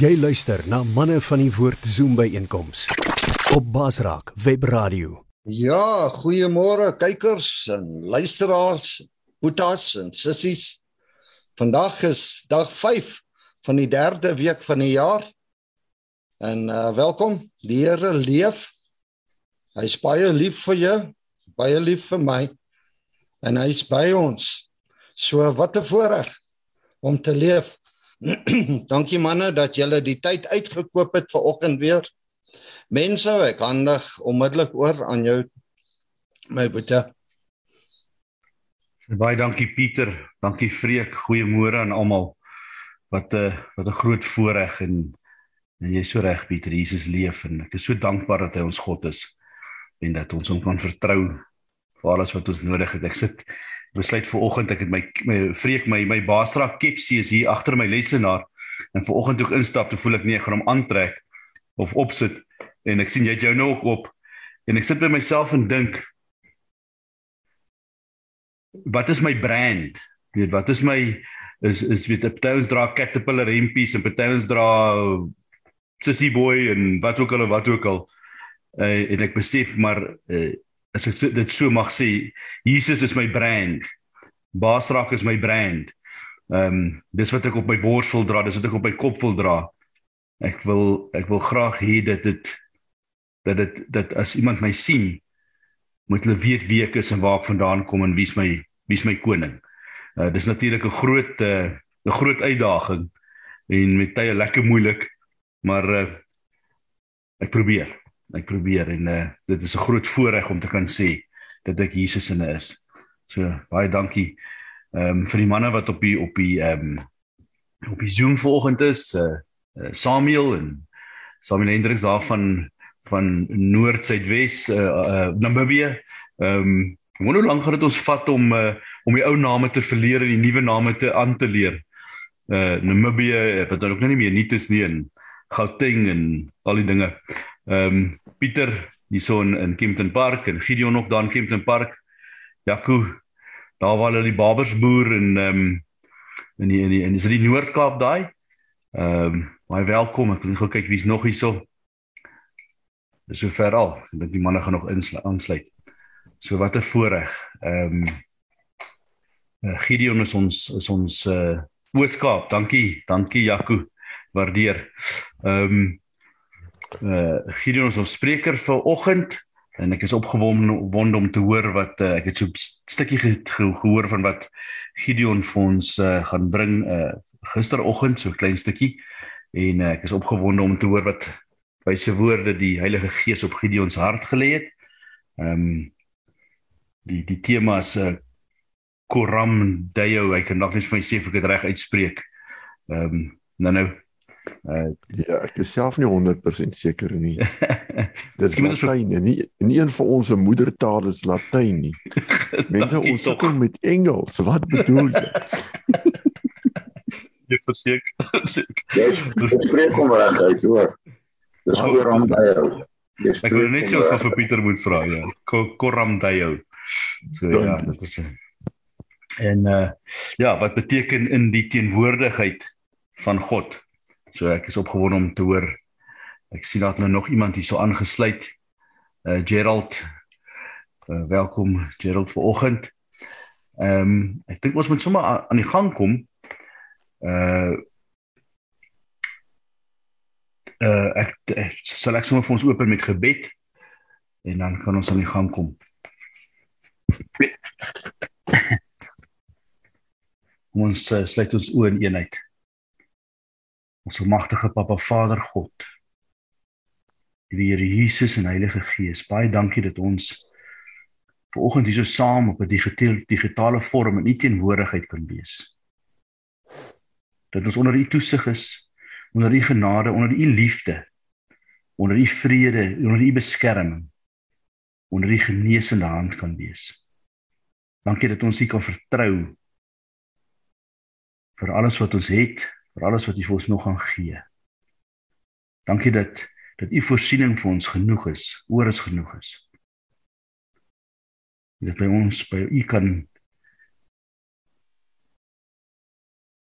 Jy luister na manne van die woord Zoom by einkoms op Basraak Web Radio. Ja, goeiemôre kykers en luisteraars, boetas en sissies. Vandag is dag 5 van die derde week van die jaar. En uh welkom. Die Here leef. Hy's baie lief vir jou, baie lief vir my. En hy's by ons. So wat 'n voorreg om te leef. Dankie manne dat julle die tyd uitgekoop het vir oggend weer. Mense, ek handig onmiddellik oor aan jou my boetie. Baie dankie Pieter, dankie Freek, goeiemôre aan almal. Wat 'n wat 'n groot voorreg en en jy's so reg Pieter, Jesus leef en ek is so dankbaar dat hy ons God is en dat ons hom kan vertrou vir alles wat ons nodig het. Ek sit besluit vir oggend ek het my, my vreek my my baasra kepsie is hier agter my lesenaar. En vir oggend toe ek instap toe voel ek nee ek gaan hom aantrek of opsit en ek sien jy het jou nou ook op. En ek sit by myself en dink wat is my brand? Weet wat is my is is weet partyons dra caterpillar hempies en partyons dra sissy boy en wat ook al wat ook al. Uh, en ek besef maar uh, as ek dit so mag sê, Jesus is my brand. Baasrak is my brand. Ehm um, dis wat ek op my bors wil dra, dis wat ek op my kop wil dra. Ek wil ek wil graag hê dat dit dat dit dat as iemand my sien, moet hulle weet wie ek is en waar ek vandaan kom en wie's my wie's my koning. Uh, dis natuurlik 'n groot eh, 'n uh, groot uitdaging en met tye lekker moeilik, maar uh, ek probeer ek probeer en uh, dit is 'n groot voorreg om te kan sê dat ek Jesus in is. So baie dankie ehm um, vir die manne wat op die op die ehm um, op die Zoom vanoggend is, uh, uh, Samuel en Samuel Hendriks daar van van Noord Suidwes uh, uh, Namibië. Ehm um, hoe lank gaan dit ons vat om uh, om die ou name te verleer en die nuwe name te aan te leer? Uh Namibië wat ook nou nie meer nuut is nie en Gauteng en al die dinge. Ehm um, Pieter hierso in, in Kempton Park en Gideon nog daar in Kempton Park. Jaco daar waar hulle die Babersboer en ehm um, in die in die in is dit die Noord-Kaap daai. Ehm um, baie welkom. Ek wil gou kyk wie's nog hierso. Dis so ver al. Ek dink die manne gaan nog insluit. So wat 'n voorreg. Ehm um, Gideon is ons is ons uh Ooskaap. Dankie. Dankie Jaco. Waardeer. Ehm um, uh Gideon is ons spreker vir oggend en ek is opgewonde om te hoor wat uh, ek het so 'n stukkie ge gehoor van wat Gideon vir ons uh, gaan bring uh gisteroggend so 'n klein stukkie en uh, ek is opgewonde om te hoor wat wyse woorde die Heilige Gees op Gideon se hart gelê het. Ehm um, die die tema is 'n uh, Koram Dayo, ek kan nog net vir my sê of ek dit reg uitspreek. Ehm um, nou nou Uh, ja, ek is self nie 100% seker nie. Dis Latyn, nie nie een van ons se moedertaal is Latyn nie. Mense ons sukkel met Engels. Wat bedoel jy? Jy verseker. Dis spreek hom reg uit, hoor. Dis Koram Dayo. Ek wil net sê ons gaan vir Pieter moet vra, ja. Koram Dayo. So ja, dit is en uh ja, wat beteken in die teenwoordigheid van God? So ek is opgewonde om te hoor. Ek sien dat nou nog iemand hier so aangesluit. Uh Gerald. Uh, welkom Gerald vanoggend. Ehm um, ek dink ons moet sommer aan die gang kom. Uh uh ek, ek sal ek sommer vir ons open met gebed en dan kan ons aan die gang kom. ons uh, sluit ons oë in eenheid. Ons almagtige Papa Vader God. Die Here Jesus en Heilige Gees, baie dankie dat ons vanoggend hier so saam op 'n digitale vorm in U teenwoordigheid kan wees. Dat ons onder U toesig is, onder U genade, onder U liefde, onder U vrede, onder U beskerming, onder U genesende hand kan wees. Dankie dat ons U kan vertrou vir alles wat ons het vir alles wat U vir ons nog gaan gee. Dankie dat dat U voorsiening vir ons genoeg is, oor is genoeg is. Dat by ons by U kan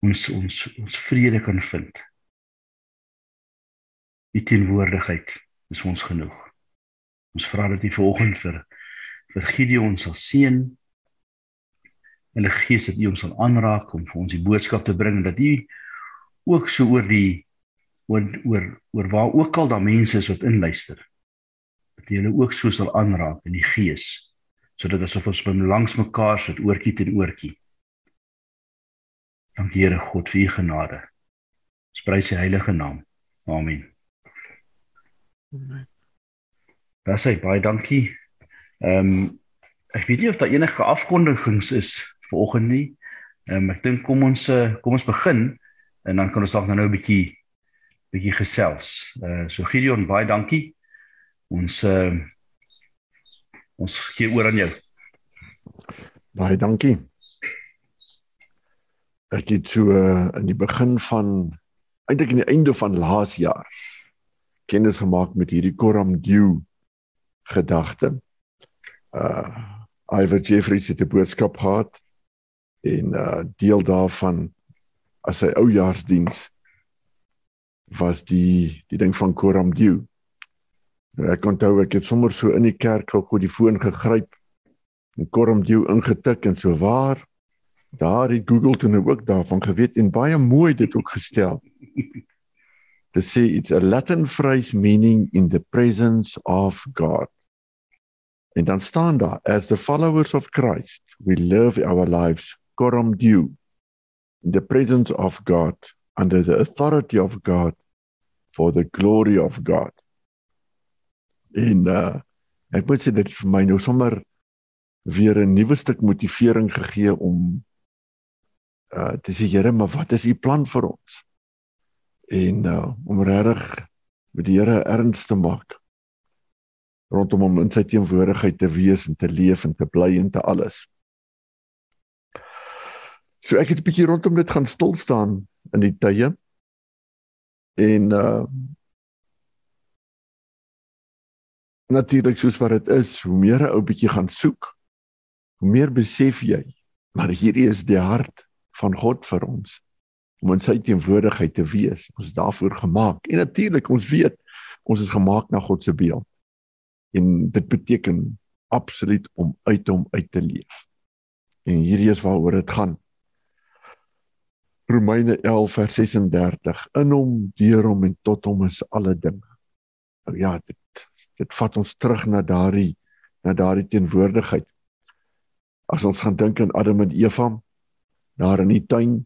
ons ons ons vrede kan vind. U teenwoordigheid is ons genoeg. Ons vra dat U vanoggend vir vir Gideon sal seën. En die Gees dat U ons sal aanraak om vir ons die boodskap te bring dat U ook so oor die oor oor oor waar ook al daar mense is wat inluister. Dat U hulle ook so sal aanraak in die Gees sodat asof ons langs mekaar sit oortjie teen oortjie. Dankie Here God vir U genade. Ons prys U heilige naam. Amen. Amen. Daar sê baie dankie. Ehm um, ek weet nie of daar enige afkondigings is vanoggend nie. Ehm um, ek dink kom ons eh, kom ons begin en dan kan ons dalk nou 'n bietjie bietjie gesels. Uh so Gideon, baie dankie. Ons uh, ons gee oor aan jou. Baie dankie. Ek het so uh, in die begin van eintlik in die einde van laas jaar kennis gemaak met hierdie Coram Deo gedagte. Uh Iver Jeffries het 'n boodskap gehad en uh deel daarvan as sy oujaarsdiens was die die ding van Coram Deo. Nou ek onthou ek het sommer so in die kerk gou die foon gegryp en Coram Deo ingetik en so waar daar het Google toe nou ook daarvan geweet en baie mooi dit ook gestel. To say it's a Latin phrase meaning in the presence of God. En dan staan daar as the followers of Christ we live our lives coram deo in the presence of God under the authority of God for the glory of God. En uh ek moet sê dit vir my nou sommer weer 'n nuwe stuk motivering gegee om uh te sê Here, maar wat is u plan vir ons? En uh om regtig met die Here erns te maak rondom hom in sy teenwoordigheid te wees en te leef en te bly en te alles. So ek het 'n bietjie rondom dit gaan stil staan in die tye. En uh natuurlik soos wat dit is, hoe meer 'n ou bietjie gaan soek, hoe meer besef jy, maar hierdie is die hart van God vir ons om in sy teenwoordigheid te wees. Ons is daarvoor gemaak. En natuurlik, ons weet ons is gemaak na God se beeld. En dit beteken absoluut om uit hom uit te leef. En hierdie is waaroor dit gaan. Romeine 11 vers 36 in hom, deur hom en tot hom is alle dinge. Nou ja, dit dit vat ons terug na daardie na daardie teenwoordigheid. As ons gaan dink aan Adam en Eva daar in die tuin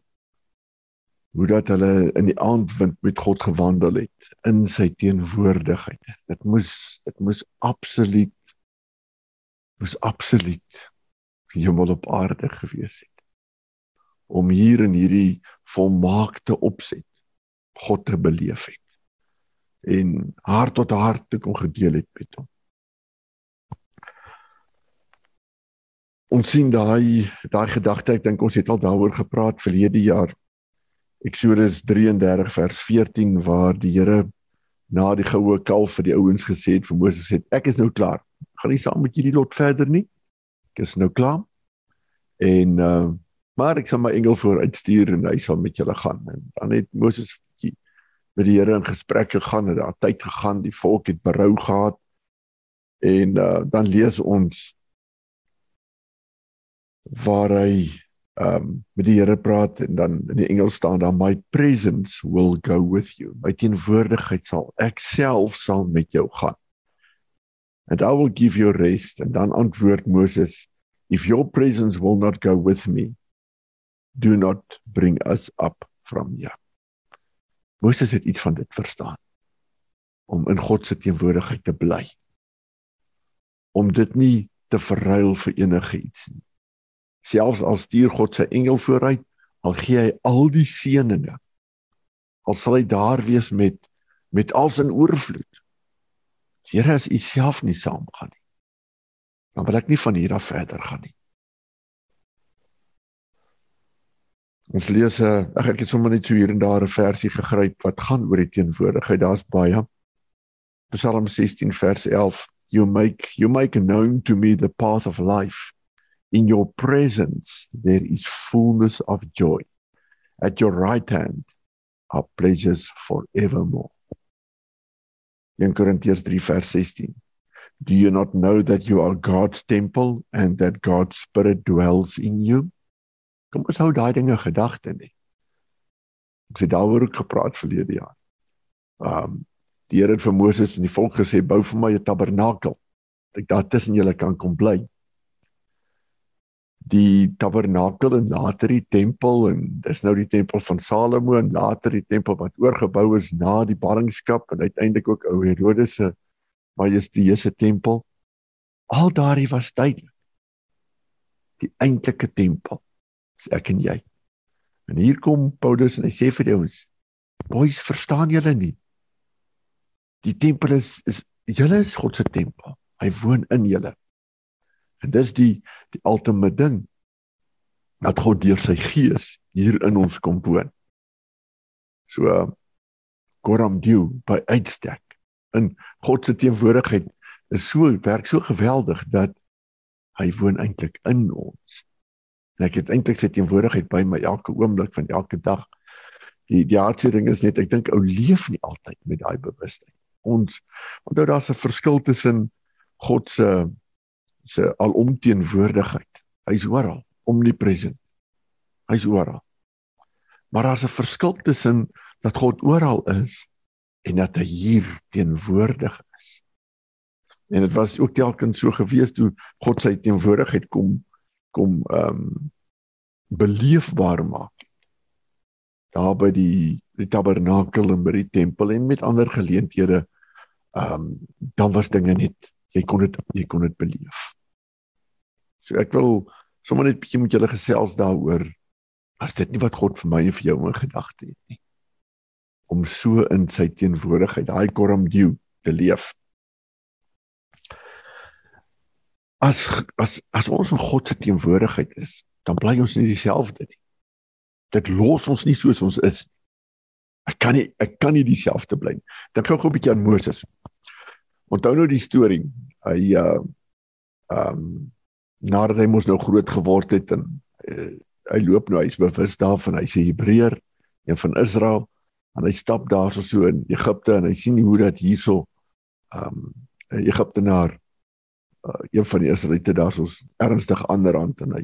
hoe dat hulle in die aandwind met God gewandel het in sy teenwoordigheid. Dit moes dit moes absoluut moes absoluut hemel op aarde gewees het om hier in hierdie volmaakte opset God te beleef het en hart tot hart te kon gedeel het met hom. Ons sien daai daai gedagte, ek dink ons het al daaroor gepraat verlede jaar. Eksodus 33 vers 14 waar die Here na die goue kalf vir die ouens gesê het vir Moses het ek is nou klaar. Gaan nie saam met julle lot verder nie. Ek is nou klaar. En uh maar ek sal my engel vooruitstuur en hy sal met julle gaan. En dan het Moses met die Here in gesprek gegaan en daar tyd gegaan, die volk het berou gehad. En uh, dan lees ons waar hy ehm um, met die Here praat en dan in die Engels staan daar my presence will go with you. My teenwoordigheid sal ek self sal met jou gaan. And I will give you rest en dan antwoord Moses if your presence will not go with me do not bring us up from here. Moses het iets van dit verstaan om in God se teenwoordigheid te bly. Om dit nie te verruil vir enige iets nie. Selfs al stuur God sy engel vooruit, al gee hy al die seëninge, al sal hy daar wees met met al sy oorvloed. Here as u self nie saamgaan nie. Dan wil ek nie van hier af verder gaan nie. Ons lees 'n uh, ag ek het sommer net so hier en daar 'n versie gegryp wat gaan oor die teenwoordigheid. Daar's baie. Psalm 16 vers 11. You make you make known to me the path of life. In your presence there is fullness of joy. At your right hand are pleasures forevermore. 1 Korintiërs 3 vers 16. Do you not know that you are God's temple and that God's spirit dwells in you? Kom ons hou daai dinge gedagte nie. Ek het daaroor ook gepraat verlede jaar. Um die Here het vir Moses en die volk gesê bou vir my 'n tabernakel. Dat ek daar tussen julle kan kom bly. Die tabernakel en later die tempel en dis nou die tempel van Salomo en later die tempel wat oorgebou is na die ballingskap en uiteindelik ook ou Herodes se majestueuse tempel. Al daardie was duidelik. Die eintlike tempel is ek en jy. En hier kom Paulus en hy sê vir ons: "Boys, verstaan julle nie? Die tempel is is julle is God se tempel. Hy woon in julle. En dis die die ultimate ding dat God deur sy gees hier in ons kom woon. So Koram Dieu by uitstek in God se teenwoordigheid is so werk so geweldig dat hy woon eintlik in ons. En ek het eintlik sy teenwoordigheid by my elke oomblik van elke dag. Die die hartse ding is net ek dink ou leef nie altyd met daai bewustheid ons onthou daar's 'n verskil tussen God se se alomteenwoordigheid. Hy's oral, omnipresent. Hy's oral. Maar daar's 'n verskil tussen dat God oral is en dat hy hier teenwoordig is. En dit was ook telkens so gewees toe God sy teenwoordigheid kom kom ehm um, beleefbaar maak. Daar by die die tabernakel en by die tempel en met ander geleenthede ehm um, dan was dinge net jy kon dit jy kon dit beleef. So ek wil sommer net bietjie met julle gesels daaroor as dit nie wat God vir my en vir jou in gedagte het nie om so in sy teenwoordigheid daai koram dieu te leef. As as as ons in God se teenwoordigheid is, dan bly ons nie dieselfde nie. Dit los ons nie soos ons is. Ek kan nie ek kan nie dieselfde bly nie. Dink gou 'n bietjie aan Moses. Onthou nou die storie. Hy uh um nadat hy mos nou groot geword het en uh, hy loop nou hy's bewus daarvan hy's 'n Hebreër, een van Israel en hy stap daar so, in Egipte en hy sien hoe dat hierso um 'n Egiptenaar uh, een van die Israeliete daar soos ernstig aanrand en hy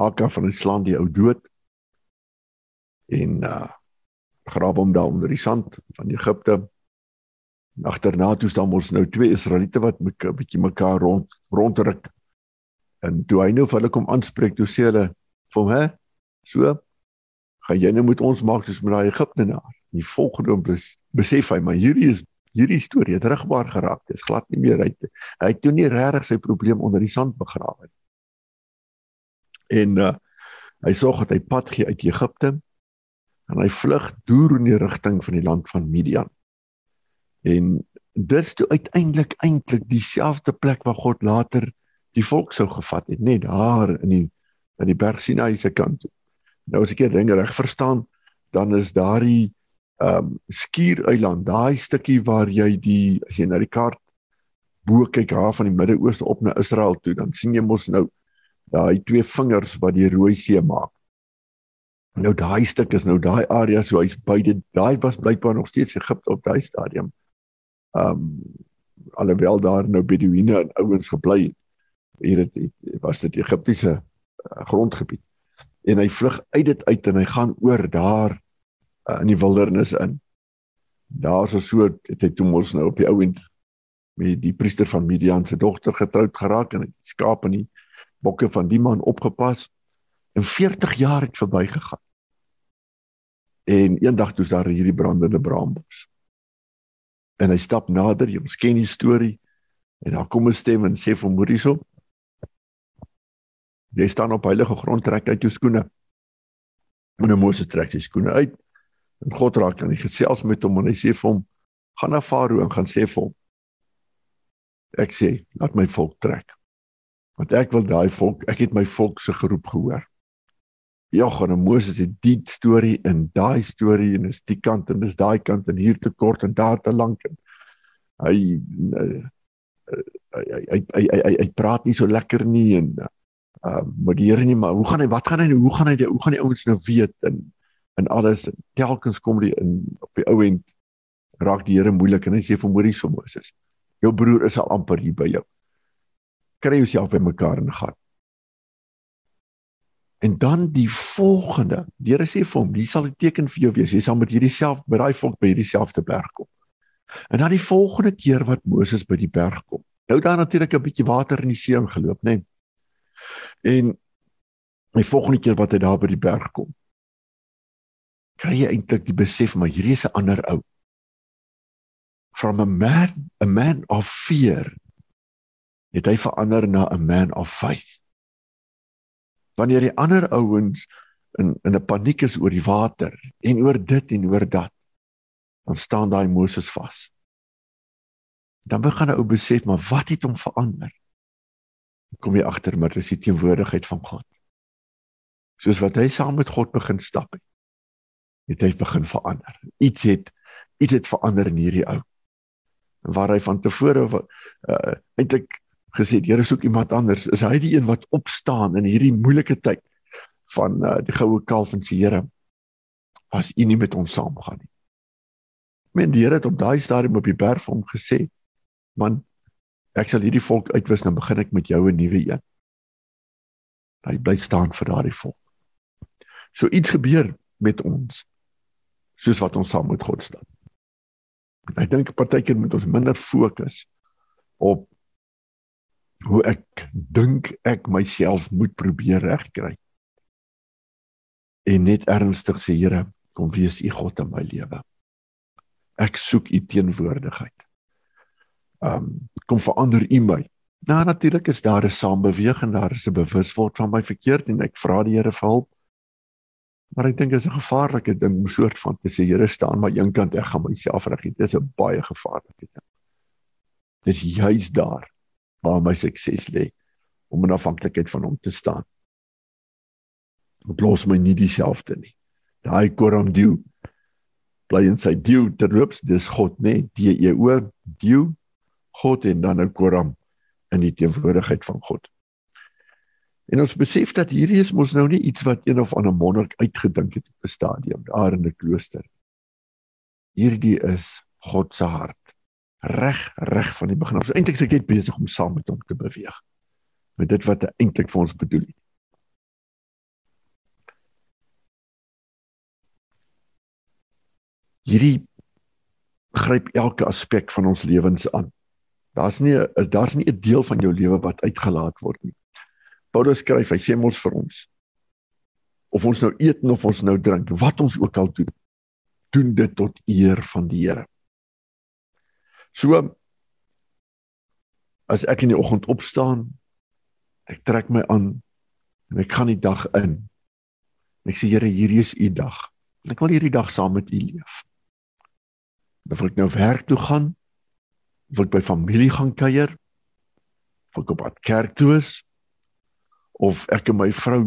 haak af van 'n slaan die ou dood en uh grawe hom daar onder die sand van Egipte agterna toe staan ons nou twee Israeliete wat 'n bietjie mekaar rond rondruk. En toe hy nou vir hulle kom aanspreek, toe sê hulle vir hom, "Hè? So gaan jy nou met ons maak soos met daai Egiptenaar." Die volgende oomblik besef hy, maar hierdie is hierdie storie het rigbaar geraak. Dit is glad nie meer uit. Hy het toe nie regtig sy probleem onder die sand begrawe nie. En uh, hy sorg dat hy pad gee uit Egipte en hy vlug deur in die rigting van die land van Midian. En dis toe uiteindelik eintlik dieselfde plek waar God later die volk sou gevat het, net daar in die aan die berg Sinai se kant toe. Nou as ek hier dinge reg verstaan, dan is daardie ehm um, skiereiland, daai stukkie waar jy die as jy na die kaart bo kyk haar van die Midde-Ooste op na Israel toe, dan sien jy mos nou daai twee vingers wat die Rooi See maak. Nou daai stuk is nou daai area so hy's beide daai was blykbaar nog steeds Egipte op daai stadium ehm um, alhoewel daar nou Beduïne en ouens gebly het. Hier het was dit Egiptiese uh, grondgebied. En hy vlug uit dit uit en hy gaan oor daar uh, in die wildernis in. Daar is so het hy toe mos nou op die ou end met die priester van Midian se dogter getroud geraak en hy skaap in die bokke van die man opgepas en 40 jaar het verbygegaan. En eendag toe is daar hierdie brandende braambos en hy stap nader, jy ken die storie. En daar kom 'n stem en sê vir hom: "Hierso. Jy staan op heilige grond, trek uit jou skoene." En nou Moses trek sy skoene uit. En God raak aan die gesels met hom en hy sê vir hom: "Gaan na Farao en gaan sê vir hom: Ek sê, laat my volk trek. Want ek wil daai volk, ek het my volk se geroep gehoor." Joggen en Moses het die storie in daai storie en is die kant en is daai kant en hier te kort en daar te lank en hy uh, hy, hy hy hy hy hy praat nie so lekker nie en uh, maar die Here nie maar hoe gaan hy wat gaan hy nou hoe gaan hy hoe gaan die ouens nou weet en en alles telkens kom die in op die ou end raak die Here moeilik en hy sê vir Moses vir Moses: "Jou broer is al amper hier by jou. Kry jouself by mekaar en gaan." En dan die volgende, die Here sê vir hom: "Hier sal 'n teken vir jou wees. Jy sal met hierdie self by daai volk by hierdie selfde berg kom." En dan die volgende keer wat Moses by die berg kom. Nou daar natuurlik 'n bietjie water in die see ingeloop, né? Nee? En die volgende keer wat hy daar by die berg kom, kry jy eintlik die besef maar hierdie is 'n ander ou. From a man, a man of fear, het hy verander na a man of faith. Wanneer die ander ouens in in 'n paniek is oor die water en oor dit en oor dat, dan staan daai Moses vas. Dan begin hy ou besef maar wat het hom verander? Kom jy agter maar dis die teenwoordigheid van God. Soos wat hy saam met God begin stap het het hy begin verander. Iets het iets het verander in hierdie ou. Waar hy van tevore uh, eintlik gesê het, Here soek iemand anders, is hy die een wat opstaan in hierdie moeilike tyd van uh, die goue kalf en sê Here, as U nie met ons saamgaan nie. Men die Here het op daai stadium op die berg vir hom gesê, man, ek sal hierdie volk uitwis en begin ek met jou 'n nuwe een. Hy bly staan vir daardie volk. So iets gebeur met ons soos wat ons saam met God staan. Ek dink partykeer moet ons minder fokus op hoe ek dink ek myself moet probeer regkry. En net ernstig sê Here, kom wees U God in my lewe. Ek soek U teenwoordigheid. Um kom verander U my. Nou natuurlik is daar 'n saambeweging, daar is 'n bewusword van my verkeerd en ek vra die Here vir hulp. Maar ek dink dit is 'n gevaarlike ding om soort van te sê Here staan maar een kant ek gaan myself reg. Dit is 'n baie gevaarlike ding. Dis juis daar waar my sukses lê om in afhanklikheid van hom te staan. Dit los my nie dieselfde nie. Daai koram dew bly in sy dew terloops dis God nê D E O dew God en dan 'n koram in die teenwoordigheid van God. En ons besef dat hierdie is mos nou nie iets wat een of ander monnik uitgedink het op 'n stadium daar in 'n klooster. Hierdie is God se hart. Reg, reg van die begin af. Eintlik is ek net besig om saam met hom te beweeg. Met dit wat hy eintlik vir ons bedoel het. Hierdie gryp elke aspek van ons lewens aan. Daar's nie daar's nie 'n deel van jou lewe wat uitgelaat word nie. Paulus skryf, hy sê mos vir ons of ons nou eet of ons nou drink, wat ons ook al doen, doen dit tot eer van die Here. So as ek in die oggend opstaan, ek trek my aan en ek gaan die dag in. Ek sê Here, hierdie is u dag. Ek wil hierdie dag saam met u leef. Of ek nou werk toe gaan, of ek by familie gaan kuier, of ek op pad kerk toe is, of ek en my vrou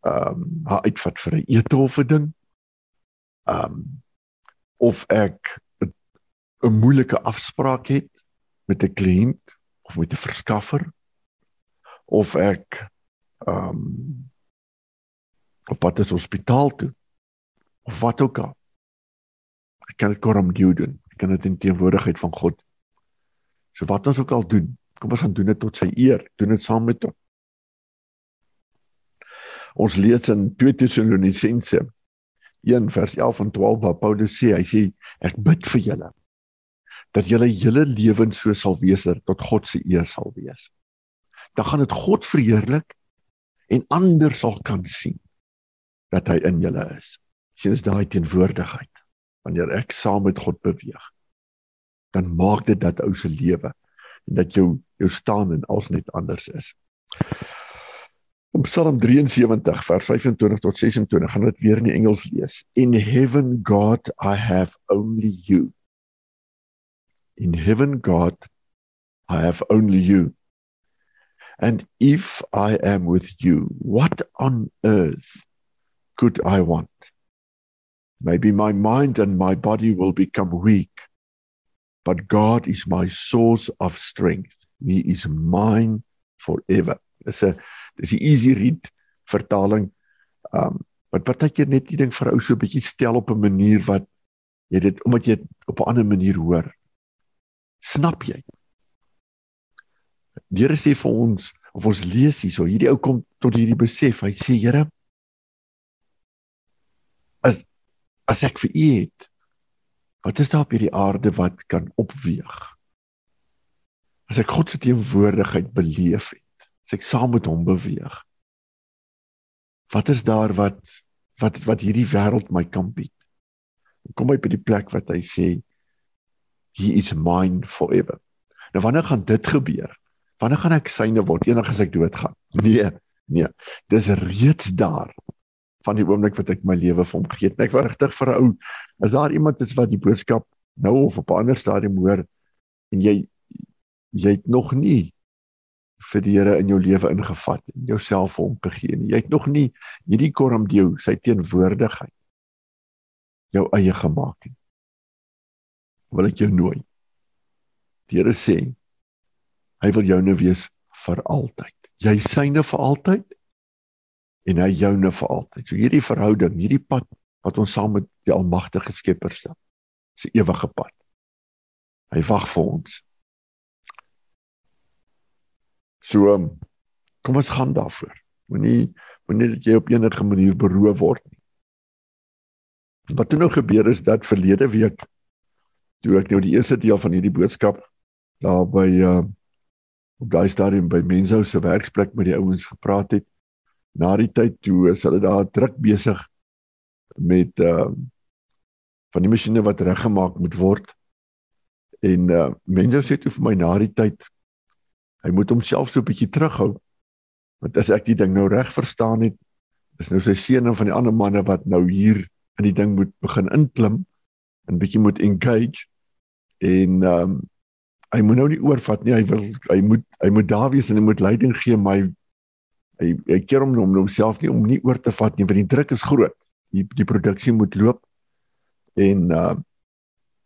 ehm um, haar uitvat vir 'n ete of 'n ding. Ehm um, of ek 'n moeilike afspraak het met 'n kliënt of met 'n verskaffer of ek ehm um, op pad is hospitaal toe of wat ook al. Ek kan dit korm doen. Ek kan dit in teenwoordigheid van God. So wat ons ook al doen, kom ons gaan doen dit tot sy eer. Doen dit saam met hom. Ons lees in 2 Tessalonisense 1 vers 11 en 12 waar Paulus sê, hy sê ek bid vir julle dat julle hele lewens so sal wees dat tot God se eer sal wees. Dan gaan dit God verheerlik en ander sal kan sien dat hy in julle is. Sien is daai teenwoordigheid wanneer ek saam met God beweeg. Dan maak dit dat ou se lewe en dat jou jou staan en alles net anders is. In Psalm 73 vers 25 tot 26 gaan dit weer in die Engels lees. In heaven God I have only you. In heaven God I have only you. And if I am with you, what on earth could I want? Maybe my mind and my body will become weak, but God is my source of strength. He is mine forever. Dis 'n dis die easy read vertaling. Um wat partykeer net die ding vir ou so 'n bietjie stel op 'n manier wat Jy dit omdat jy op 'n ander manier hoor. Snap jy? Die Here sê vir ons of ons lees hierso, hierdie ou kom tot hierdie besef. Hy sê, Here, as as ek vir u het, wat is daar op hierdie aarde wat kan opweeg? As ek God se teenwoordigheid beleef het, as ek saam met hom beweeg. Wat is daar wat wat wat hierdie wêreld my kan bied? Kom hy by die plek wat hy sê he is mine forever. Nou wanneer gaan dit gebeur? Wanneer gaan ek syne word eendag as ek doodgaan? Nee, nee. Dis reeds daar van die oomblik wat ek my lewe vir hom gegee het. Ek was regtig vir 'n ou. As daar iemand is wat die boodskap nou of op 'n ander stadium hoor en jy jy het nog nie vir die Here in jou lewe ingevat en jouself vir hom gegee nie. Jy het nog nie hierdie korm deel sy teenwoordigheid jou eie gemaak nie. Wil ek jou nooi. Die Here sê hy wil joune wees vir altyd. Jy syne vir altyd en hy joune vir altyd. So hierdie verhouding, hierdie pad wat ons saam met die almagtige Skepper stap, is 'n ewige pad. Hy wag vir ons. So um, kom ons gaan daarvoor. Moenie moenie dat jy op enige manier beroof word nie. Wat toe nou gebeur is dat verlede week toe ek nou die eerste deel van hierdie boodskap daar by uh op daai stadium by Menzo se werksplek met die ouens gepraat het. Na die tyd toe is hulle daar druk besig met uh van die masjiene wat reggemaak moet word. En uh Menzo sê toe vir my na die tyd hy moet homself so 'n bietjie terughou. Want as ek die ding nou reg verstaan het, is nou sy seun en van die ander manne wat nou hier in die ding moet begin inklim en bietjie moet engage. En ehm um, hy moet nou nie oorvat nie. Hy wil hy moet hy moet daar wees en hy moet leiding gee my hy hy keer hom om homself nie om nie oor te vat nie want die druk is groot. Die die produksie moet loop. En uh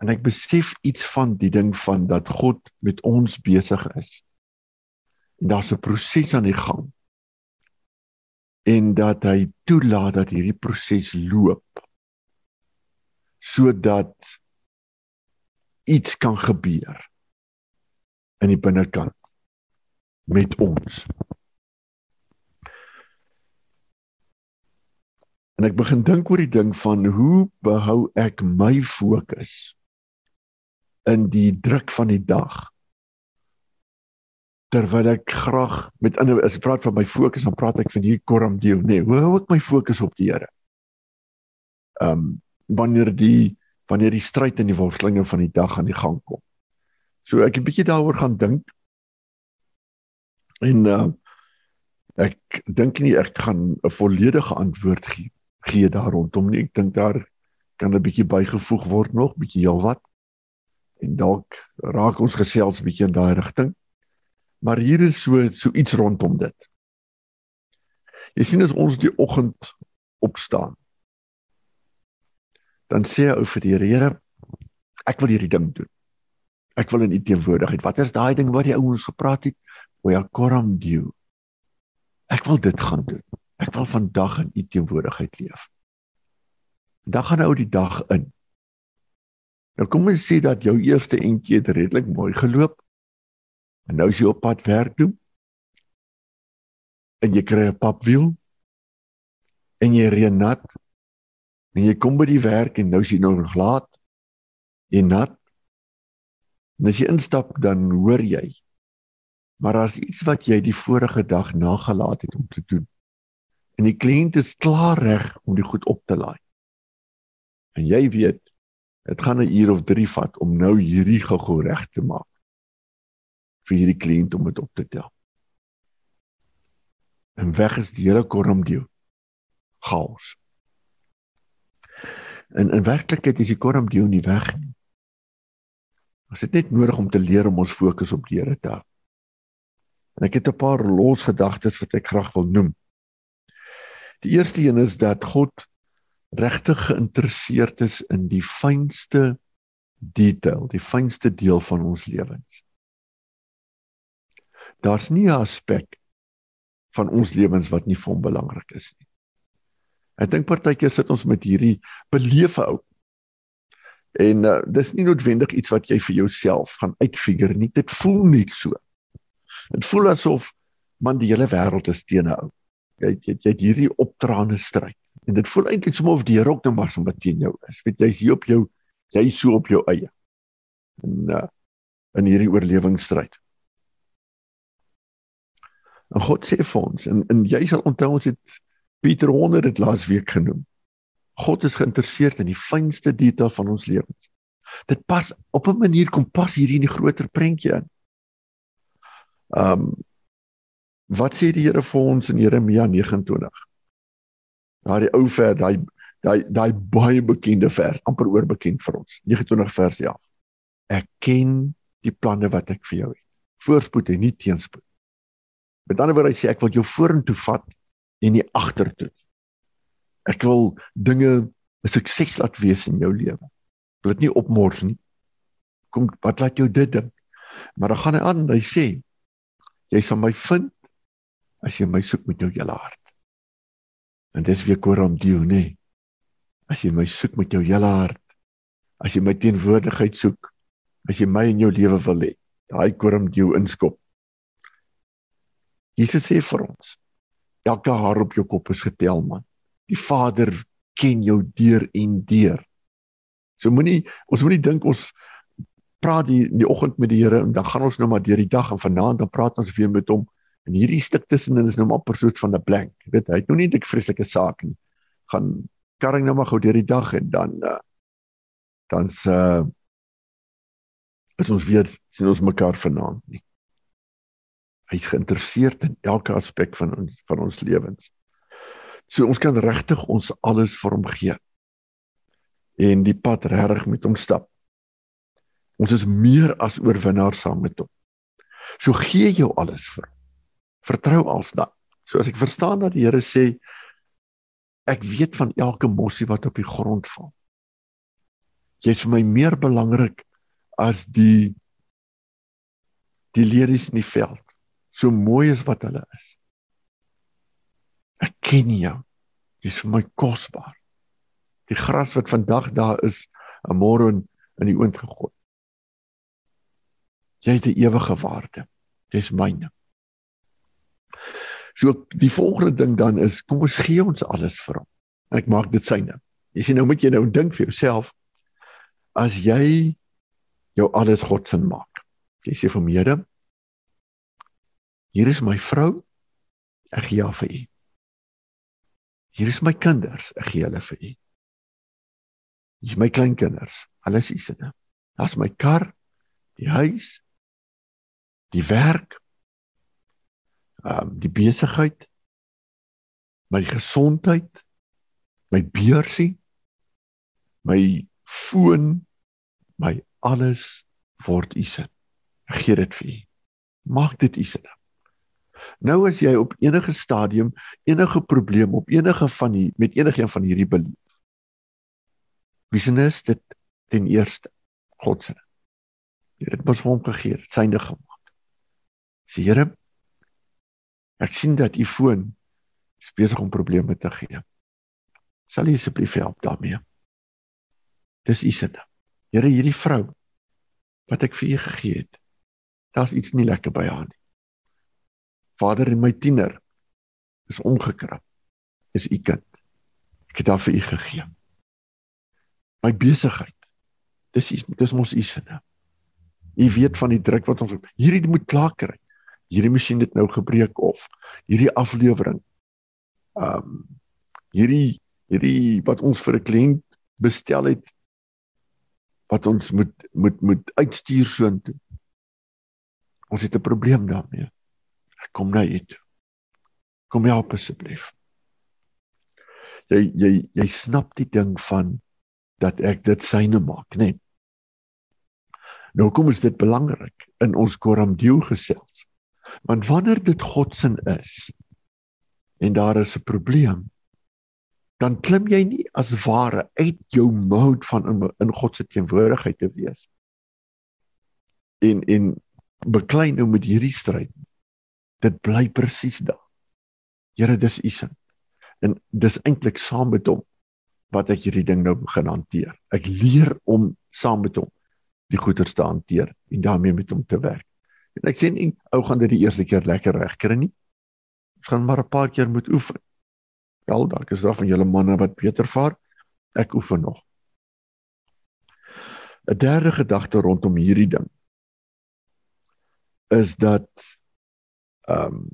en ek besef iets van die ding van dat God met ons besig is daar's 'n proses aan die gang en dat hy toelaat dat hierdie proses loop sodat iets kan gebeur in die binnekant met ons. En ek begin dink oor die ding van hoe behou ek my fokus in die druk van die dag terwyl ek graag met ander as ek praat van my fokus dan praat ek van hierdie korm deel nê nee, hoe hou ek my fokus op die Here um wanneer die wanneer die stryd en die worstelinge van die dag aan die gang kom. So ek het 'n bietjie daaroor gaan dink. En uh ek dink nie ek gaan 'n volledige antwoord gee gee daar rondom nie. Ek dink daar kan 'n bietjie bygevoeg word nog, bietjie heelwat. En dalk raak ons gesels bietjie in daai rigting. Maar hier is so so iets rondom dit. Jy sien as ons die oggend opstaan dan sê hy vir die Here ek wil hierdie ding doen. Ek wil in u teenwoordigheid. Wat is daai ding wat die ouens gepraat het? O ja, koram dieu. Ek wil dit gaan doen. Ek wil vandag in u teenwoordigheid leef. Dan gaan nou die dag in. Nou kom ons sê dat jou eerste entjie het redelik mooi geloop. En nou is jy op pad werk toe. En jy kry 'n papwiel. En jy reën nat En jy kom by die werk en nou is jy nog laat en nat. En as jy instap dan hoor jy. Maar as iets wat jy die vorige dag nagelaat het om te doen. En die kliënt is klaar reg om die goed op te laai. En jy weet, dit gaan 'n uur of 3 vat om nou hierdie gou reg te maak vir hierdie kliënt om dit op te tel. En weg is die hele korm deel. Chaos. In in werklikheid is die korm deel nie weg nie. Ons het net nodig om te leer om ons fokus op die Here te hou. En ek het 'n paar los gedagtes wat ek graag wil noem. Die eerste een is dat God regtig geïnteresseerd is in die fynste detail, die fynste deel van ons lewens. Daar's nie 'n aspek van ons lewens wat nie vir hom belangrik is nie. Ek dink partykeer sit ons met hierdie belewe ou En uh, dis nie noodwendig iets wat jy vir jouself gaan uitfigure nie. Dit voel net so. Dit voel asof man die hele wêreld is teen jou. Jy jy jy het hierdie opdraande stryd. En dit voel eintlik soms of die Here ook nou maar sommer teen jou is. Weet jy's hier op jou jy so op jou eie. En uh, in hierdie oorlewingsstryd. En God sê vir ons en en jy sal onthou ons het Pieter Honder dit laas week genoem. God is geïnteresseerd in die fynste detail van ons lewens. Dit pas op 'n manier kom pas hier in die groter prentjie in. Ehm um, wat sê die Here vir ons in Jeremia 29? Daai ou vers, daai daai daai baie bekende vers, amper oorbekend vir ons. 29 vers 11. Ek ken die planne wat ek vir jou het. Voorspoed en nie teenspoed. Met ander woorde, hy sê ek wil jou vorentoe vat en nie agtertoe. Ek wil dinge 'n sukses laat wees in jou lewe. Ek wil dit nie opmors nie. Kom, wat laat jou dit dink? Maar dan gaan hy aan, hy sê jy sal my vind as jy my soek met jou hele hart. En dis weer Koram Dio, nê? As jy my soek met jou hele hart. As jy my teenwoordigheid soek, as jy my in jou lewe wil hê, daai Koram Dio inskop. Jesus sê vir ons, elke haar op jou kop is getel, man. Die Vader ken jou deur en deur. So moenie ons moenie dink ons praat die in die oggend met die Here en dan gaan ons nou maar deur die dag en vanaand dan praat ons weer met hom en hierdie stuk tussenin is nou maar persoot van 'n blank. Jy weet, hy het nou nie 'n vreeslike saak nie. Gaan karring nou maar gou deur die dag en dan uh, dan's uh ons weer sien ons mekaar vanaand nie. Hy's geïnteresseerd in elke aspek van ons van ons lewens. So ons kan regtig ons alles vir hom gee. En die pad regtig met hom stap. Ons is meer as oorwinnaars saam met hom. So gee jou alles vir hom. Vertrou als dan. So as ek verstaan dat die Here sê ek weet van elke mossie wat op die grond val. Jy is vir my meer belangrik as die die lelies in die veld. So mooi is wat hulle is. Ek ken jou. Jy's vir my kosbaar. Die gras wat vandag daar is, môre in, in die oond gegooi. Jy het 'n ewige waarde. Dis myne. So die volgende ding dan is kom ons gee ons alles vir hom. Ek maak dit syne. Jy sien nou moet jy nou dink vir jouself as jy jou alles God se maak. Jy sê vir my, hier is my vrou. Ek gee haar vir u. Hier is my kinders, ek gee hulle vir u. Hier is my kleinkinders, hulle is u se. Daar's my kar, die huis, die werk, ehm um, die besigheid, my gesondheid, my beursie, my foon, my alles word u se. Ek gee dit vir u. Maak dit u se. Nou as jy op enige stadium enige probleem op enige van die met enigiemand van hierdie beleef. Wie sien is dit ten eerste God se. Jy het mos hom gegee, syne gemaak. Sê Here, ek sien dat u foon besig om probleme te gee. Sal u asseblief help daarmee? Dis u sin. Here, hierdie vrou wat ek vir u gegee het. Daar's iets nie lekker by haar nie. Vader en my tiener is omgekrap. Is u kind. Ek het daar vir u gegee. My besigheid. Dis is dis mos u sinne. U weet van die druk wat ons hierdie moet klaar kry. Hierdie masjien het nou gebreek of hierdie aflewering. Um hierdie hierdie wat ons vir 'n kliënt bestel het wat ons moet moet moet uitstuur soontoe. Ons het 'n probleem daarmee. Ek kom na u toe. Kom help asseblief. Jy jy jy snap die ding van dat ek dit syne maak, né? Nee. Nou kom is dit belangrik in ons Koram Deo gesels. Want wanneer dit God se is en daar is 'n probleem, dan klim jy nie as ware uit jou mode van in, in God se teenwoordigheid te wees. En en beklei nou met hierdie stryd dit bly presies daar. Here, dis u sin. En dis eintlik saam met hom wat ek hierdie ding nou begin hanteer. Ek leer om saam met hom die goeders te hanteer en daarmee met hom te werk. En ek sê nie ou gaan dit die eerste keer lekker regkry nie. Ons gaan maar 'n paar keer moet oefen. Wel, dalk is daar van julle manne wat beter vaar. Ek oefen nog. 'n Derde gedagte rondom hierdie ding is dat ehm um,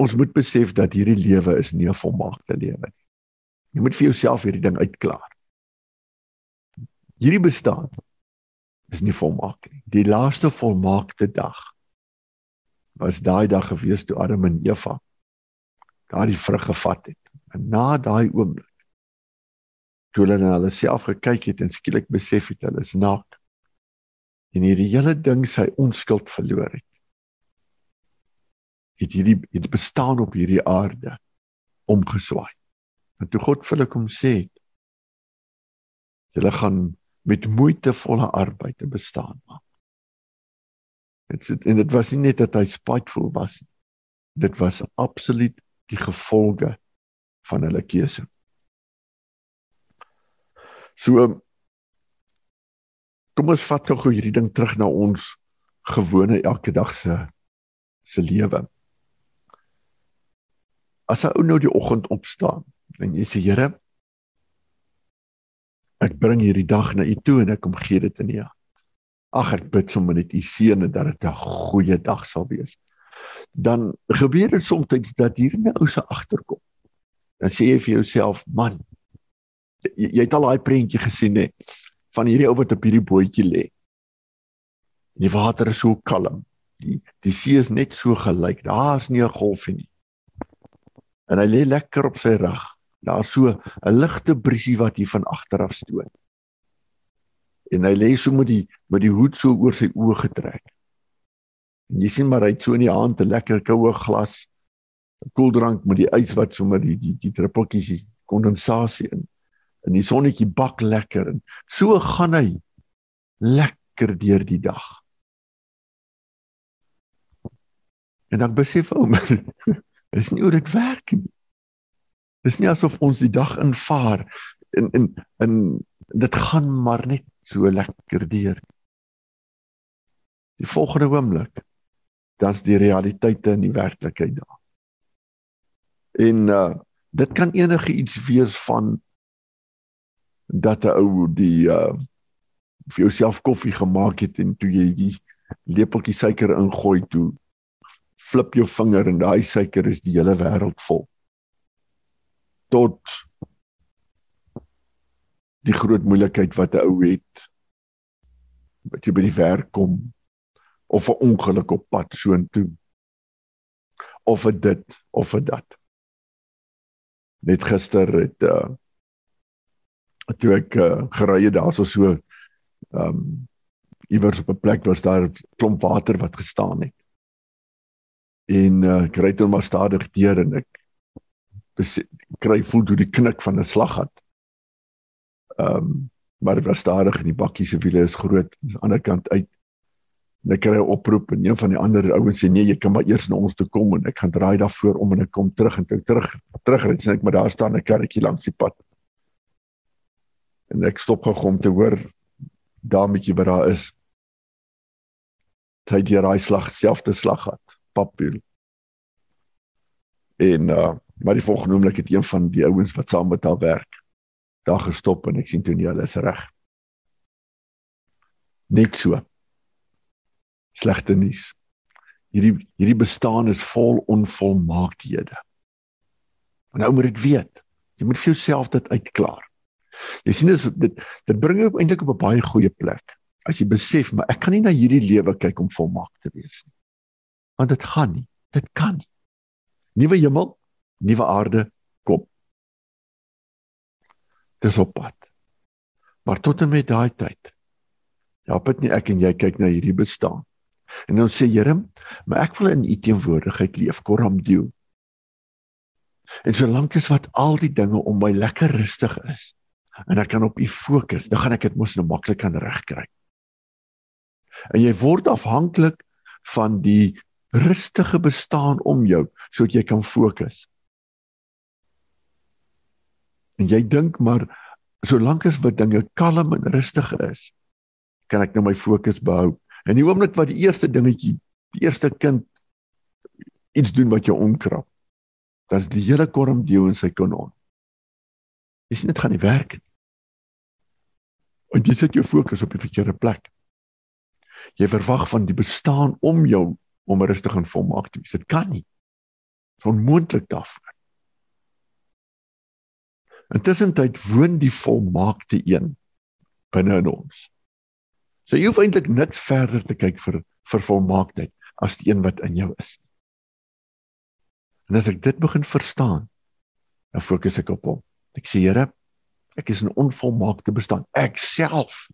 ons moet besef dat hierdie lewe is nie 'n volmaakte lewe nie. Jy moet vir jouself hierdie ding uitklaar. Hierdie bestaan is nie volmaak nie. Die laaste volmaakte dag was daai dag gewees toe Adam en Eva daardie vrug gevat het. En na daai oomblik toe hulle na hulle self gekyk het en skielik besef het hulle is naak en hierdie hele ding sy onskuld verloor het. Het hierdie het bestaan op hierdie aarde omgeswaai. En toe God vir hulle kom sê het julle gaan met moeitevolle arbeid te bestaan maak. Dit sit en dit was nie net dat hy spiteful was. Dit was absoluut die gevolge van hulle keuse. So kom ons vat gou hierdie ding terug na ons gewone elke dag se se lewe. As 'n ou nou die oggend opstaan en jy sê Here, ek bring hierdie dag na U toe en ek kom gee dit in U hand. Ag ek bid sommer net U seën dat dit 'n goeie dag sal wees. Dan gebeur dit soms dat hier 'n ou se agterkom. Dan sê jy vir jouself, man, jy, jy het al daai prentjie gesien hè van hierdie ou wat op hierdie bootjie lê. Die water is so kalm. Die die see is net so gelyk. Daar's nie 'n golfie nie. En hy lê lekker op sy rug Daar's so 'n ligte briesie wat hier van agter af stoot. En hy lê so met die met die hoed so oor sy oë getrek. En jy sien maar hy het so in die hand 'n lekker koue glas koeldrank met die ys wat sommer die die die druppeltjies die kondensasie in. En die sonnetjie bak lekker en so gaan hy lekker deur die dag. En dan besef hom, is nie hoe dit werk nie. Dis nie asof ons die dag invaar en en en dit gaan maar net so lekker deur. Die volgende oomblik dan's die realiteite in die werklikheid daar. En uh dit kan enige iets wees van dat 'n ou die uh vir jouself koffie gemaak het en toe jy die lepeltjie suiker ingooi toe flip jou vinger en daai suiker is die hele wêreld vol. Tot die groot moeilikheid wat 'n ou het wat jy by die werk kom of 'n ongeluk op pad soontoe of 'n dit of 'n dat. Net gister het uh toe ek uh, gery het daarso so um iewers op 'n plek was daar 'n klomp water wat gestaan het en uh, ry toe maar stadig deur en ek kry voel toe die knik van 'n slaggat. Ehm um, maar dit was stadig en die bakkie se wiele is groot aan die ander kant uit. En ek kry 'n oproep en een van die ander ouens sê nee, jy kan maar eers na ons toe kom en ek gaan draai daarvoor om en ek kom terug en ek terug terug ry sien ek maar daar staan 'n karretjie langs die pad. En ek stop gou om te hoor dametjie wat daar is. Hy het die slag selfde slag gehad, papwiel. En uh Maar die volgende oomblik het een van die ouens wat saam met haar werk daar gestop en ek sien toe nie hulle is reg. Net so. Slegte nuus. Hierdie hierdie bestaan is vol onvolmaakhede. En nou moet dit weet. Jy moet vir jouself dit uitklaar. Jy sien dis dit dit bring jou eintlik op 'n baie goeie plek. As jy besef maar ek kan nie na hierdie lewe kyk om volmaak te wees nie. Want dit gaan nie. Dit kan nie. Nuwe hemel, nuwe aarde kom. Dis op pad. Maar tot en met daai tyd. Ja, dit nie ek en jy kyk na hierdie bestaan. En dan sê Here, maar ek wil in u teenwoordigheid leef, Koram Dio. En solank as wat al die dinge om my lekker rustig is en ek kan op u fokus, dan gaan ek dit mos nou maklik kan regkry. En jy word afhanklik van die rustige bestaan om jou sodat jy kan fokus. En jy dink maar solank as wat dinge kalm en rustig is, kan ek nou my fokus behou. En die oomblik wat die eerste dingetjie, die eerste kind iets doen wat jou omkrap, dan is die hele korm deel in sy kanon. Jy sien dit gaan nie werk nie. En jy sit jou fokus op die verkeerde plek. Jy verwag van die bestaan om jou om rustig en volmaak te wees. Dit kan nie. Dit is onmoontlik daarvoor. Intussen tyd woon die volmaakte een binne in ons. So jy hoef eintlik niks verder te kyk vir vir volmaaktheid as die een wat in jou is. En as ek dit begin verstaan, dan fokus ek op hom. Ek sê Here, ek is 'n onvolmaakte bestaan. Ek self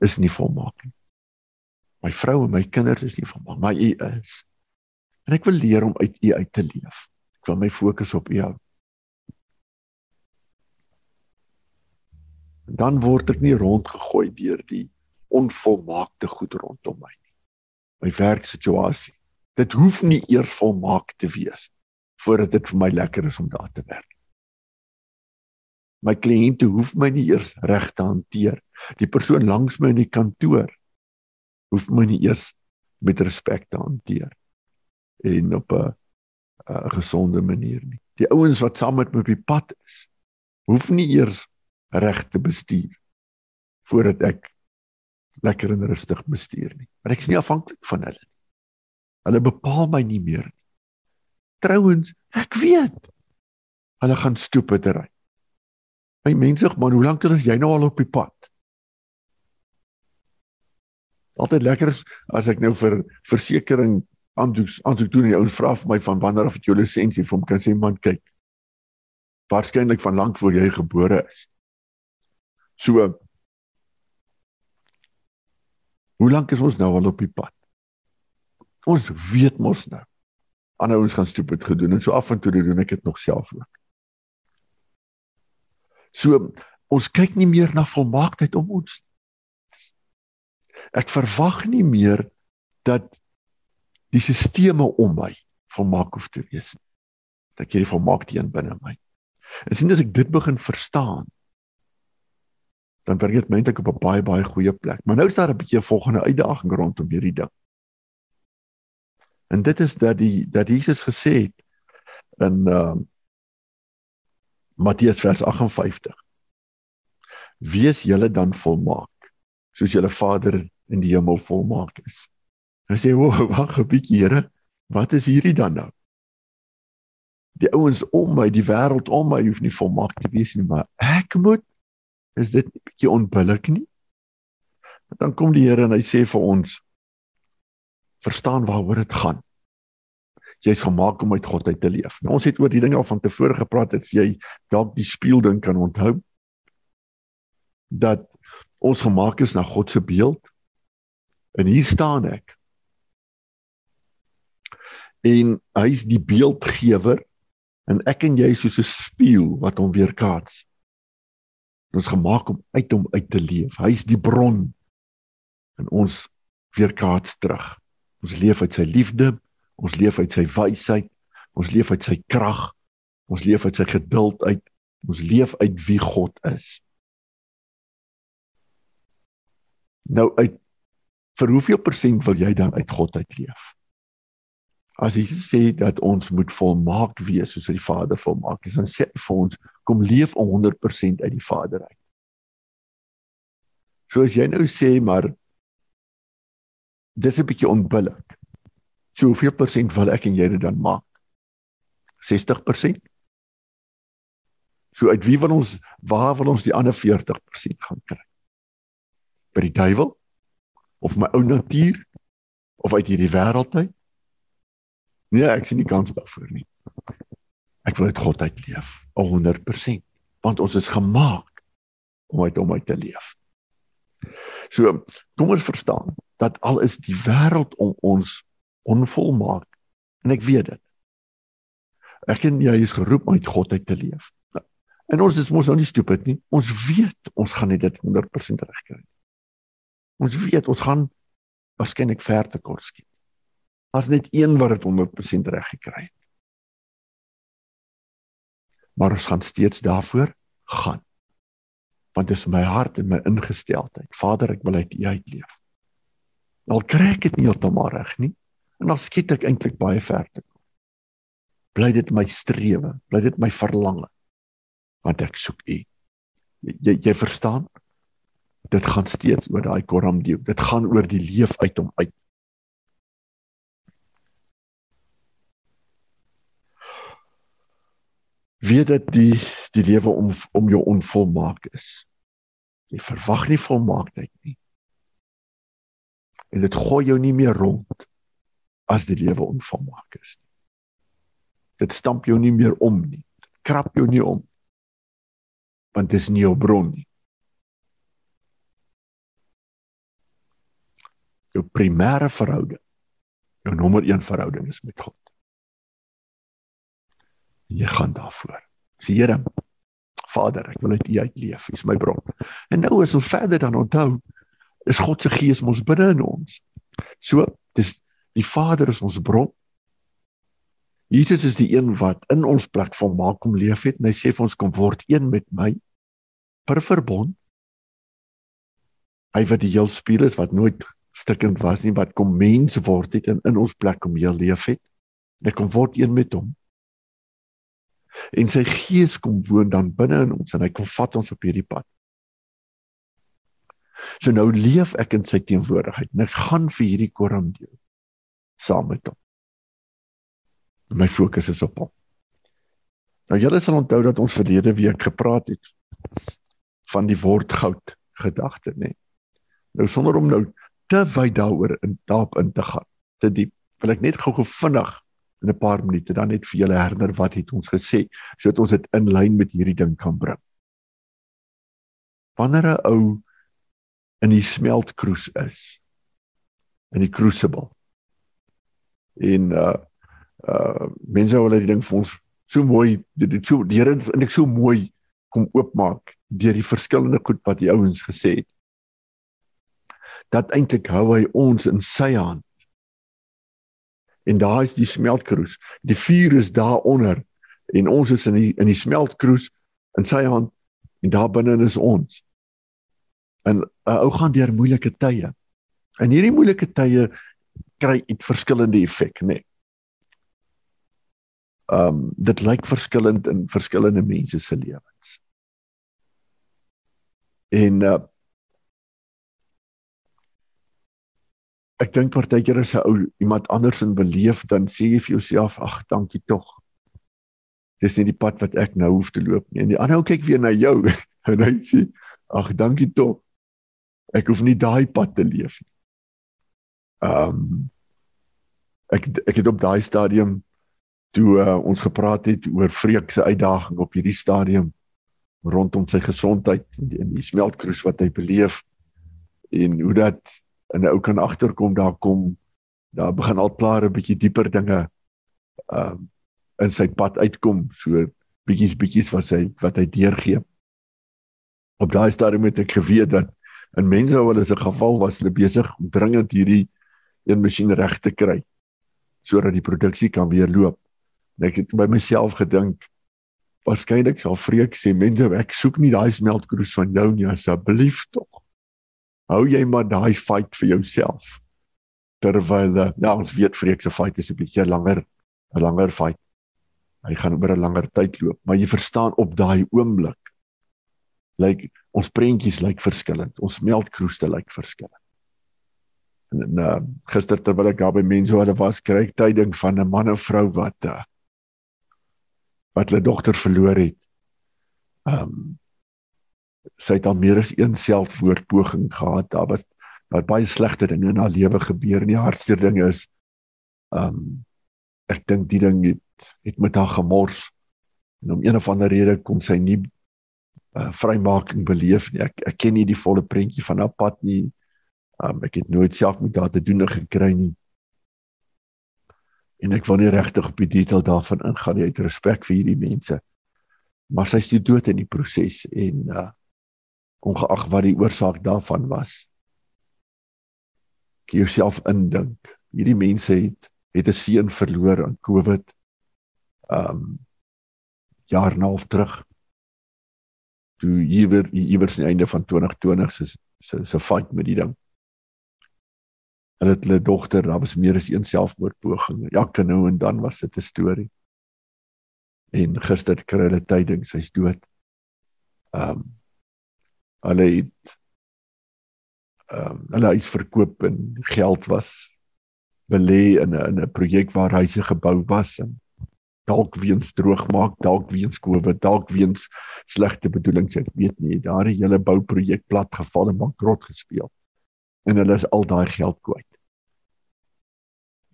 is nie volmaak nie. My vrou en my kinders is nie volmaak, maar U is. En ek wil leer om uit U uit te leef. Ek wil my fokus op U hou. Dan word ek nie rondgegooi deur die onvolmaakte goed rondom my nie. My werksituasie. Dit hoef nie eers volmaak te wees voordat dit vir my lekker is om daar te werk my kliënte hoef my nie eers reg te hanteer. Die persoon langs my in die kantoor hoef my nie eers met respek te hanteer en op 'n gesonde manier nie. Die ouens wat saam met my op die pad is, hoef nie eers reg te bestuur voordat ek lekker en rustig bestuur nie. Want ek is nie afhanklik van hulle nie. Hulle bepaal my nie meer nie. Trouwens, ek weet hulle gaan stoep te ry. My mense, man, hoe lank is jy nou al op die pad? Altyd lekker as ek nou vir versekerings aandoek aansoek doen en die ouens vra vir my van wanneer af het jou lisensie vir hom kan sê man kyk. Waarskynlik van lank voor jy gebore is. So Hoe lank is ons nou al op die pad? Ons weet mos nou. Ander ouens gaan stupid gedoen en so af en toe doen ek dit nog self ook. So ons kyk nie meer na volmaaktheid om ons Ek verwag nie meer dat die sisteme om my volmaak hoef te wees nie. Dat ek hierdie volmaakte een binne my. En sien as ek dit begin verstaan, dan bring dit my eintlik op 'n baie baie goeie plek. Maar nou is daar 'n bietjie 'n volgende uitdaging rondom hierdie ding. En dit is dat die dat Jesus gesê het in ehm uh, Matteus vers 58. Wees julle dan volmaak soos julle Vader in die hemel volmaak is. Hy sê, "O, wag 'n bietjie, Here. Wat is hierdie dan nou?" Die ouens om my, die wêreld om my hoef nie volmaak te wees nie, maar ek moet is dit 'n bietjie onbillik nie? Dan kom die Here en hy sê vir ons verstaan waaroor dit gaan jy's gemaak om uit God uit te leef. Nou, ons het oor die ding al van tevore gepraat het jy dalk die speelding kan onthou dat ons gemaak is na God se beeld. En hier staan ek. En hy's die beeldgewer en ek en jy soos 'n spieël wat hom weerkaats. Ons gemaak om uit hom uit te leef. Hy's die bron en ons weerkaats terug. Ons leef uit sy liefde, Ons leef uit sy wysheid. Ons leef uit sy krag. Ons leef uit sy geduld uit. Ons leef uit wie God is. Nou uit vir hoeveel persent wil jy dan uit God uit leef? As Jesus sê dat ons moet volmaak wees soos die Vader volmaak is, dan sê hy vir ons kom leef 100% uit die Vader uit. So as jy nou sê maar dis 'n bietjie onbillik. So hoeveel persent wil ek en jy dit dan maak? 60%? So uit wie van ons waar wil ons die ander 40% gaan kry? By die duiwel of my ou natuur of uit hierdie wêreld uit? Nee, ek sien nie kans daarvoor nie. Ek wil uit God uit leef, 100%, want ons is gemaak om uit hom uit te leef. So, kom ons verstaan dat al is die wêreld om ons onvolmaak en ek weet dit. Ek en jy is geroep om uit God uit te leef. En ons is mos nou nie stupid nie. Ons weet ons gaan nie dit 100% regkry nie. Ons weet ons gaan waarskynlik ver te kort skiet. As net een wat dit 100% reg gekry het. Maar ons gaan steeds daarvoor gaan. Want dit is my hart en my ingesteldheid. Vader, ek wil uit U uitleef. Al kry ek dit nie heeltemal reg nie, en dan skiet ek eintlik baie ver te kom. Bly dit my strewe, bly dit my verlange. Want ek soek U. Jy jy verstaan? Dit gaan steeds oor daai koram die. Dit gaan oor die leef uit hom uit. weet dat die die lewe om om jou onvolmaak is. Jy verwag nie volmaaktheid nie. En dit gooi jou nie meer rond as die lewe onvolmaak is nie. Dit stamp jou nie meer om nie. Krap jou nie om. Want dit is nie jou bron nie. Jou primêre verhouding, jou nommer 1 verhouding is met God jy gaan daarvoor. Sê Here, Vader, ek wil uit U uitleef. U is my bron. En nou as ons verder dan onthou, is God se gees mos binne in ons. So, dis die Vader is ons bron. Jesus is die een wat in ons plek volmaak kom leef het en hy sê vir ons kom word een met my per verbond. Hy wat die heel speel is wat nooit stikkend was nie wat kom mens word het en in ons plek kom heel leef het. Hy kom word een met hom en sy gees kom woon dan binne in ons en hy kom vat ons op hierdie pad. So nou leef ek in sy teenwoordigheid en ek gaan vir hierdie koram deel saam met hom. My fokus is op hom. Nou julle sal onthou dat ons verlede week gepraat het van die woord goud gedagte, nê. Nou sonder om nou te wyd daaroor in daarop in te gaan, te diep, wil ek net gou-gou vinnig in 'n paar minute dan net vir julle herinner wat het ons gesê sodat ons dit in lyn met hierdie ding kan bring. Wanneer 'n ou in die smeltkroes is in die crucible in uh uh mense wil dit ding vir ons so mooi dit het so die Here en ek so mooi kom oopmaak deur die verskillende goed wat die ouens gesê het dat eintlik hou hy ons in sy hand en daar is die smeltkroes. Die vuur is daaronder en ons is in die in die smeltkroes in sy hand en daar binne is ons. En 'n uh, ou gaan deur moeilike tye. En hierdie moeilike tye kry dit verskillende effek, né? Nee. Ehm um, dit lyk verskillend in verskillende mense se lewens. En uh ek dink partykeer as 'n ou iemand anders in beleef dan sê jy vir jouself ag dankie tog. Dis nie die pad wat ek nou hoef te loop nie. En die ander ou kyk weer na jou en hy sê ag dankie tog. Ek hoef nie daai pad te leef nie. Ehm um, ek ek het op daai stadium toe uh, ons gepraat het oor Freek se uitdaging op hierdie stadium rondom sy gesondheid en die, die smeltkroes wat hy beleef en hoe dat en 'n ou kan agterkom daar kom daar begin al klaar 'n bietjie dieper dinge ehm uh, in sy pad uitkom so bietjies bietjies wat hy wat hy deurgee. Op daai stadium het ek geweet dat in mense wat hulle se geval was hulle besig om dringend hierdie een masjien reg te kry sodat die produksie kan weer loop. En ek het by myself gedink waarskynlik sal vreek sê mense ek soek nie daai smeltkroes van jou nie asseblief tog hou jy maar daai fight vir jouself. Terwyl eh, ja ons weet vreek se fight is 'n bietjie langer 'n langer fight. Hy gaan oor 'n langer tyd loop maar jy verstaan op daai oomblik lyk like, ons prentjies lyk like verskillend ons melkkroeste lyk like verskillend. En, en uh, gister terwyl ek daar by mense wat was kry ek tyding van 'n man en vrou wat uh, wat hulle dogter verloor het. Um, sy het al meer as een selfmoordpoging gehad. Daar was daar baie slegte dinge in haar lewe gebeur. En die hardste ding is um ek dink die ding het het met haar gemors. En om een of ander rede kom sy nie uh, vrymaking beleef nie. Ek ek ken nie die volle prentjie van haar pad nie. Um ek het nooit self met haar te doen gekry nie. En ek wil nie regtig op die detail daarvan ingaan nie uit respek vir hierdie mense. Maar sy is dood in die proses en uh ongeag wat die oorsaak daarvan was. Ek jouself indink. Hierdie mense het het 'n seun verloor aan COVID. Um jaar en 'n half terug. Toe hier iewers aan die einde van 2020 se se se fight met die ding. Hulle het hulle dogter, daar was meer as een selfmoordpoging. Elke nou en dan was dit 'n storie. En gister kry hulle tyding, sy's dood. Um, hulle het ehm um, hulle huis verkoop en geld was belê in 'n in 'n projek waar huise gebou was en dalk weens droogmaak, dalk weens COVID, dalk weens slegte bedoelings, ek weet nie, daar het hele bouprojek plat geval en bankrot gespeel. En hulle is al daai geld kwyt.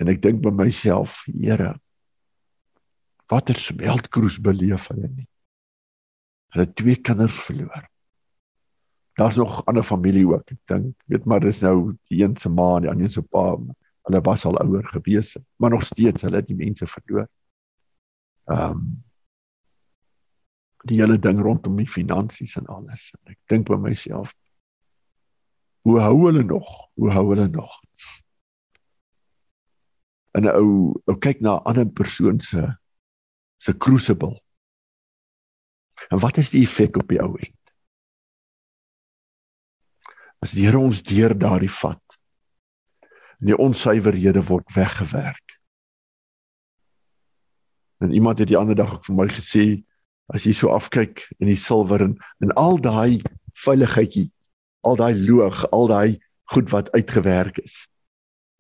En ek dink by myself, Here, watter smeltkroes beleef hulle nie. Hulle twee kinders verloor. Daar's nog ander familie ook. Ek dink, weet maar dis nou die een se ma en die ander se pa. Hulle was al ouer gewees, maar nog steeds hulle het die mense verloor. Ehm um, die hele ding rondom die finansies en alles. En ek dink by myself, hoe hou hulle nog? Hoe hou hulle nog? En 'n ou, ou kyk na 'n ander persoon se se crucible. En wat is die effek op die ou end? As die Here ons deur daardie vat en die onsuiverhede word weggewerk. En iemand het die ander dag ook vir my gesê as jy so afkyk in die silwer en in al daai veiligheidjie, al daai loog, al daai goed wat uitgewerk is,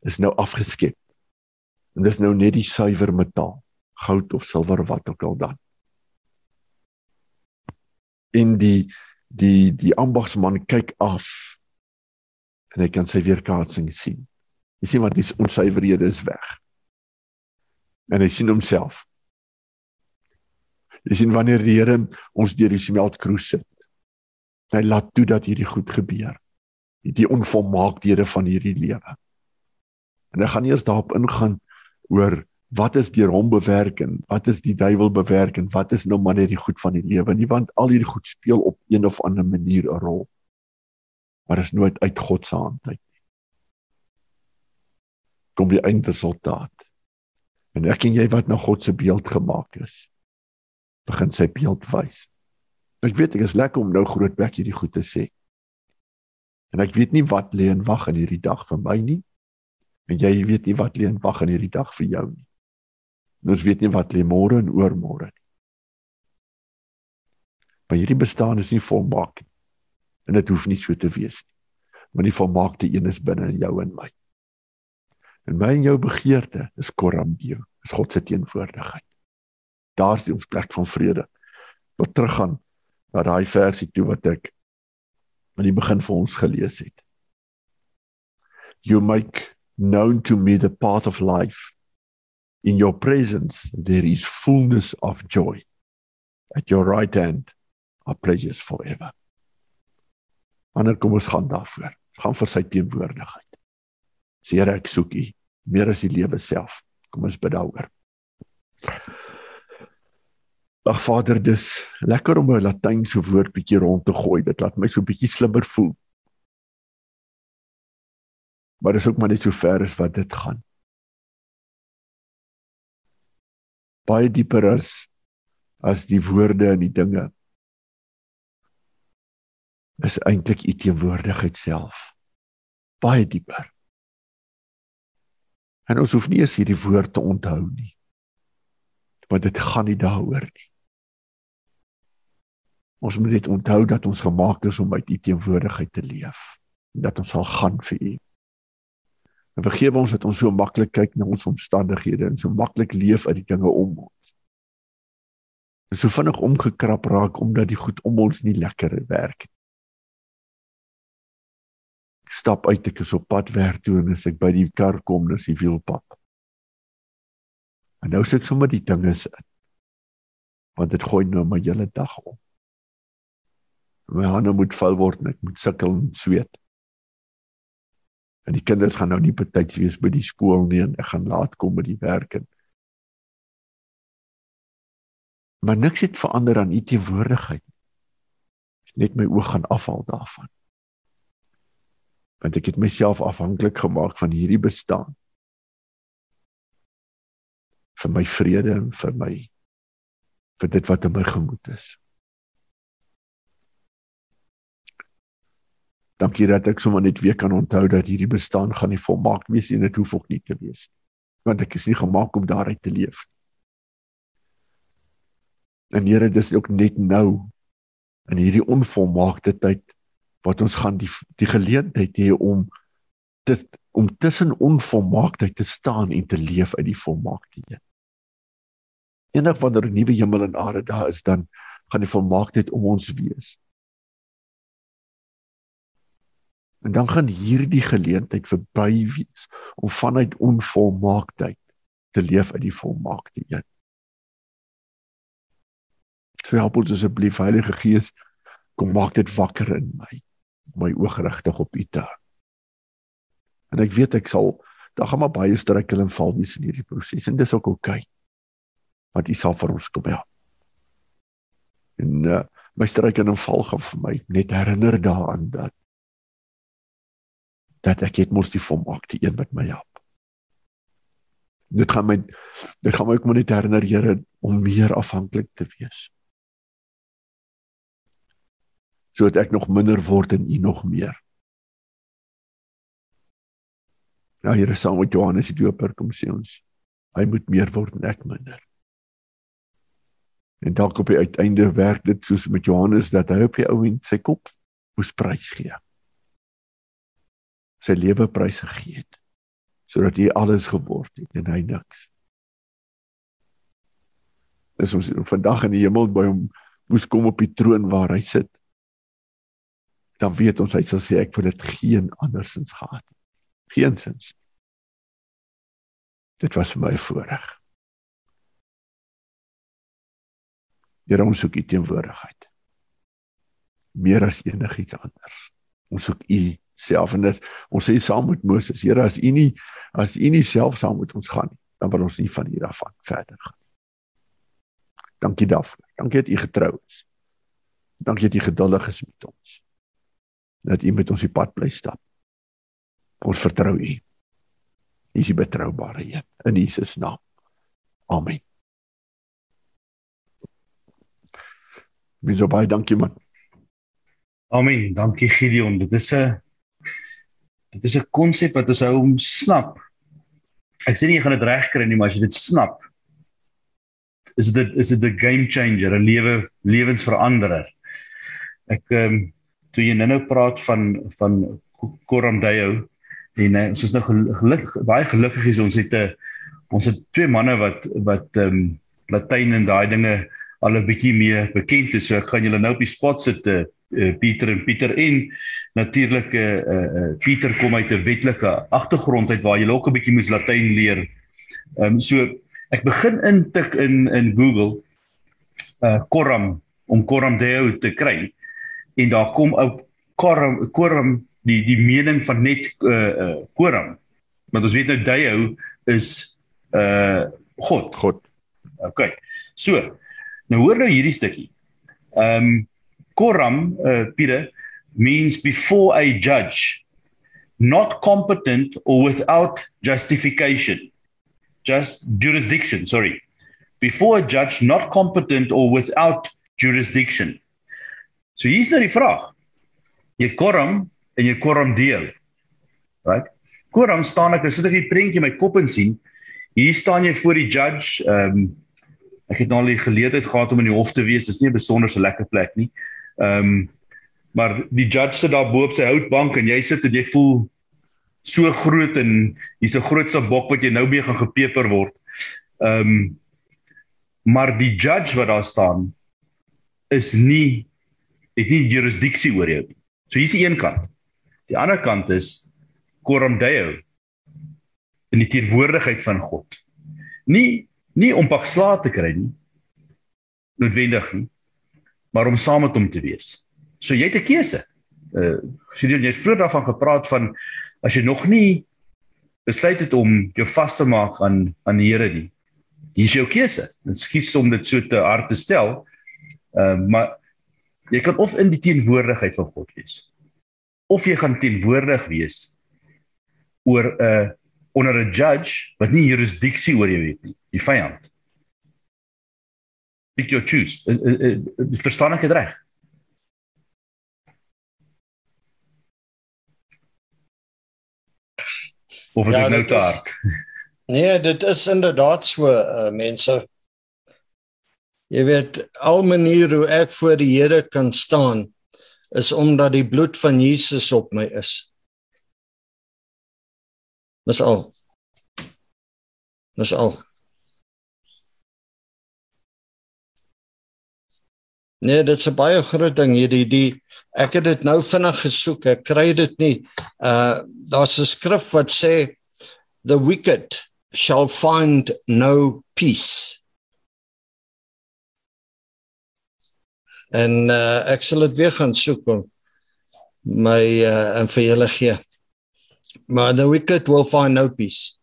is nou afgeskep. En dis nou net die suiwer metaal, goud of silwer wat ook al dan. In die die die ambagsman kyk af en hy kan sy weerkaatsing sien. Jy sien wat die onsuiverhede is weg. En hy sien homself. Jy sien wanneer die Here ons deur die smeltkroes sit. Hy laat toe dat hierdie goed gebeur. Die onvolmaaktehede van hierdie lewe. En hy gaan eers daarop ingaan oor wat is deur hom bewerk en wat is die duiwel bewerk en wat is nou maar net die goed van die lewe nie want al hierdie goed speel op een of ander manier 'n rol maar is nooit uit God se hand uit nie. Kom die eindresultaat. En ek en jy wat na God se beeld gemaak is, begin sy beeld wys. Ek weet ek is lekker om nou groot bek hierdie goed te sê. En ek weet nie wat lê en wag in hierdie dag vir my nie. En jy weet nie wat lê en wag in hierdie dag vir jou nie. Ons weet nie wat lê môre en oormôre nie. Maar hierdie bestaan is nie volmaak nie en dit hoef nie so te wees nie. Want die volmaakte een is binne in jou en my. En my en jou begeerte is koramdeo, is God se teenwoordigheid. Daar's die ons plek van vrede. Wat teruggaan na daai versie toe wat ek aan die begin vir ons gelees het. You make known to me the path of life. In your presence there is fullness of joy. At your right hand are pleasures forever. Ander kom ons gaan daarvoor. Gaan vir sy teenwoordigheid. Here, ek soek U meer as die lewe self. Kom ons bid daaroor. Ag Vader, dis lekker om 'n Latynse woord bietjie rond te gooi. Dit laat my so bietjie slimmer voel. Maar dis ook maar net so ver as wat dit gaan. Baie dieper as as die woorde en die dinge is eintlik u teenwoordigheid self baie dieper. En ons hoef nie eens hierdie woord te onthou nie. Want dit gaan nie daaroor nie. Ons moet net onthou dat ons gemaak is om uit u teenwoordigheid te leef en dat ons sal gaan vir u. En vergewe ons dat ons so maklik kyk na ons omstandighede en so maklik leef uit die dinge om ons. Ons so vinnig omgekrap raak omdat die goed om ons nie lekker werk nie stap uit ek is op pad werk toe en as ek by die kar kom dis die wielpap. En nou sit sommer die dinge in. Want dit gooi nou my hele dag om. My hande moet vuil word en ek moet sukkel en sweet. En die kinders gaan nou nie betyds wees by die skool nie en ek gaan laat kom by die werk en Maar niks het verander aan u teenwoordigheid. Net my oog gaan afhaal daarvan want ek het myself afhanklik gemaak van hierdie bestaan vir my vrede en vir my vir dit wat in my gemoed is. Dankie dat ek sommer net weer kan onthou dat hierdie bestaan gaan nie volmaak wees en dit hoef ook nie te wees want ek is nie gemaak om daaruit te leef. En Here, dis ook net nou in hierdie onvolmaakte tyd wat ons gaan die die geleentheid hê om dit om tussen onvolmaaktheid te staan en te leef uit die volmaaktheid. Eendag wanneer 'n nuwe hemel en aarde daar is, dan gaan die volmaaktheid om ons wees. En dan gaan hierdie geleentheid verby wees om vanuit onvolmaaktheid te leef uit die volmaakte een. So help ons asseblief Heilige Gees, kom maak dit wakker in my. My oog rigtig op U te. En ek weet ek sal daar gaan maar baie struikel en val wees in hierdie proses en dis ook oukei. Okay, want U sal vir ons kom help. En uh, my struikel en val gaan vir my net herinner daaraan dat dat ek het mos die volmaakte een met my help. Dit gaan my dit gaan my ook net herinner Here om meer afhanklik te wees. Sodat ek nog minder word en U nog meer. Nou Here saam met Johannes die Doper kom sê ons hy moet meer word en ek minder. En dalk op die uiteinde werk dit soos met Johannes dat hy op die ou en sy kop moes prys gee sy lewe prys gegee het sodat hy alles geword het en hy niks. Dis ons vandag in die hemel by hom moes kom op die troon waar hy sit. Dan weet ons hy sal sê ek wil dit geen andersins gehad. Geensins. Dit was vir my voorreg. Here ons soek u teenwoordigheid. Meer as enigiets anders. Ons soek u self en dis ons sê saam met Moses Here as u nie as u nie self saam met ons gaan nie dan wil ons nie van hier af verder gaan dankie daarvoor dankie dat u getrou is dankie dat u geduldig is met ons dat u met ons die pad bly stap ons vertrou u u is die betroubare een in Jesus naam amen so baie dankie man Amen. Dankie Gideon. Dit is 'n dit is 'n konsep wat ons hou om snap. Ek sê nie jy gaan dit regkry nie, maar as jy dit snap, is dit is dit 'n game changer, 'n lewe lewensveranderer. Ek ehm um, toe jy nou praat van van Corandeo en uh, ons is nou gelukkig baie gelukkig is ons het 'n uh, ons het twee manne wat wat ehm um, Latyn en daai dinge al 'n bietjie meer bekend is. So ek gaan julle nou op die spot sit uh, Pieter en Pieter en natuurlik eh uh, uh, uh, Pieter kom uit 'n wetlike agtergrond uit waar jy ook 'n bietjie moes Latyn leer. Ehm um, so ek begin intik in in Google eh uh, Coram om Coram Deo te kry en daar kom ou Coram Coram die die mening van net eh uh, uh, Coram. Want ons weet nou Deo is eh uh, God. God. OK. So, nou hoor nou hierdie stukkie. Ehm um, Coram uh, Pieter means before a judge, not competent or without justification. Just jurisdiction, sorry. Before a judge, not competent or without jurisdiction. So hier's nou die vraag. Jy quorum en jy quorum deel. Right? Quorum staan ek, as ek die prentjie my kop in sien, hier staan jy voor die judge. Ehm um, ek het nou al die geleentheid gehad om in die hof te wees. Dis nie 'n besonder se lekker plek nie. Ehm um, maar die judge sit daar bo op sy houtbank en jy sit en jy voel so groot en hier's 'n grootse bok wat jy nou mee gaan gepeper word. Ehm um, maar die judge wat daar staan is nie het nie jurisdiksie oor jou nie. So hier's die een kant. Die ander kant is coram deo in die teenwoordigheid van God. Nie nie om pak slaap te kry nie. Noodwendig nie, maar om saam met hom te wees. So jy het 'n keuse. Uh Gideon, jy het vroeër daarvan gepraat van as jy nog nie besluit het om jou vas te maak aan aan die Here nie. Hier is jou keuse. Skiet om dit so te hard te stel. Uh maar jy kan of in die teenwoordigheid van God wees. Of jy gaan teenwoordig wees oor 'n uh, onder 'n judge wat nie jurisdiksie oor jou het nie, die vyand. pick your choose. Uh, uh, uh, verstaan ek dit reg? Of is ja, ek nou te hard? Nee, dit is inderdaad so uh, mense. Jy weet al maniere hoe ek voor die Here kan staan is omdat die bloed van Jesus op my is. Dis al. Dis al. Nee, dit is 'n baie groot ding hierdie die ek het dit nou vinnig gesoek. Ek kry dit nie. Uh daar's 'n skrif wat sê the wicked shall find no peace. En uh ek sal dit weer gaan soek om my uh en vir julle gee. But the wicked will find no peace.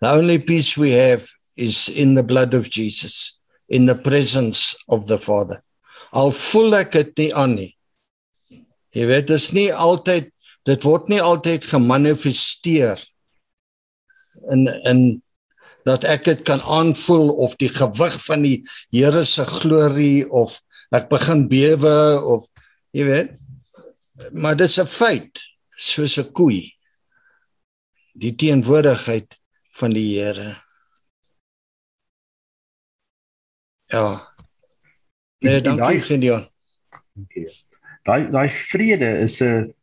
The only peace we have is in the blood of Jesus in the presence of the Father. Al voel ek dit nie aan nie. Jy weet dit is nie altyd dit word nie altyd gemanifesteer in in dat ek dit kan aanvoel of die gewig van die Here se glorie of ek begin bewe of jy weet maar dit is 'n feit soos 'n koei die teenwoordigheid van die Here Ja. Nee, dankie Gideon. Dankie. Daai daai vrede is 'n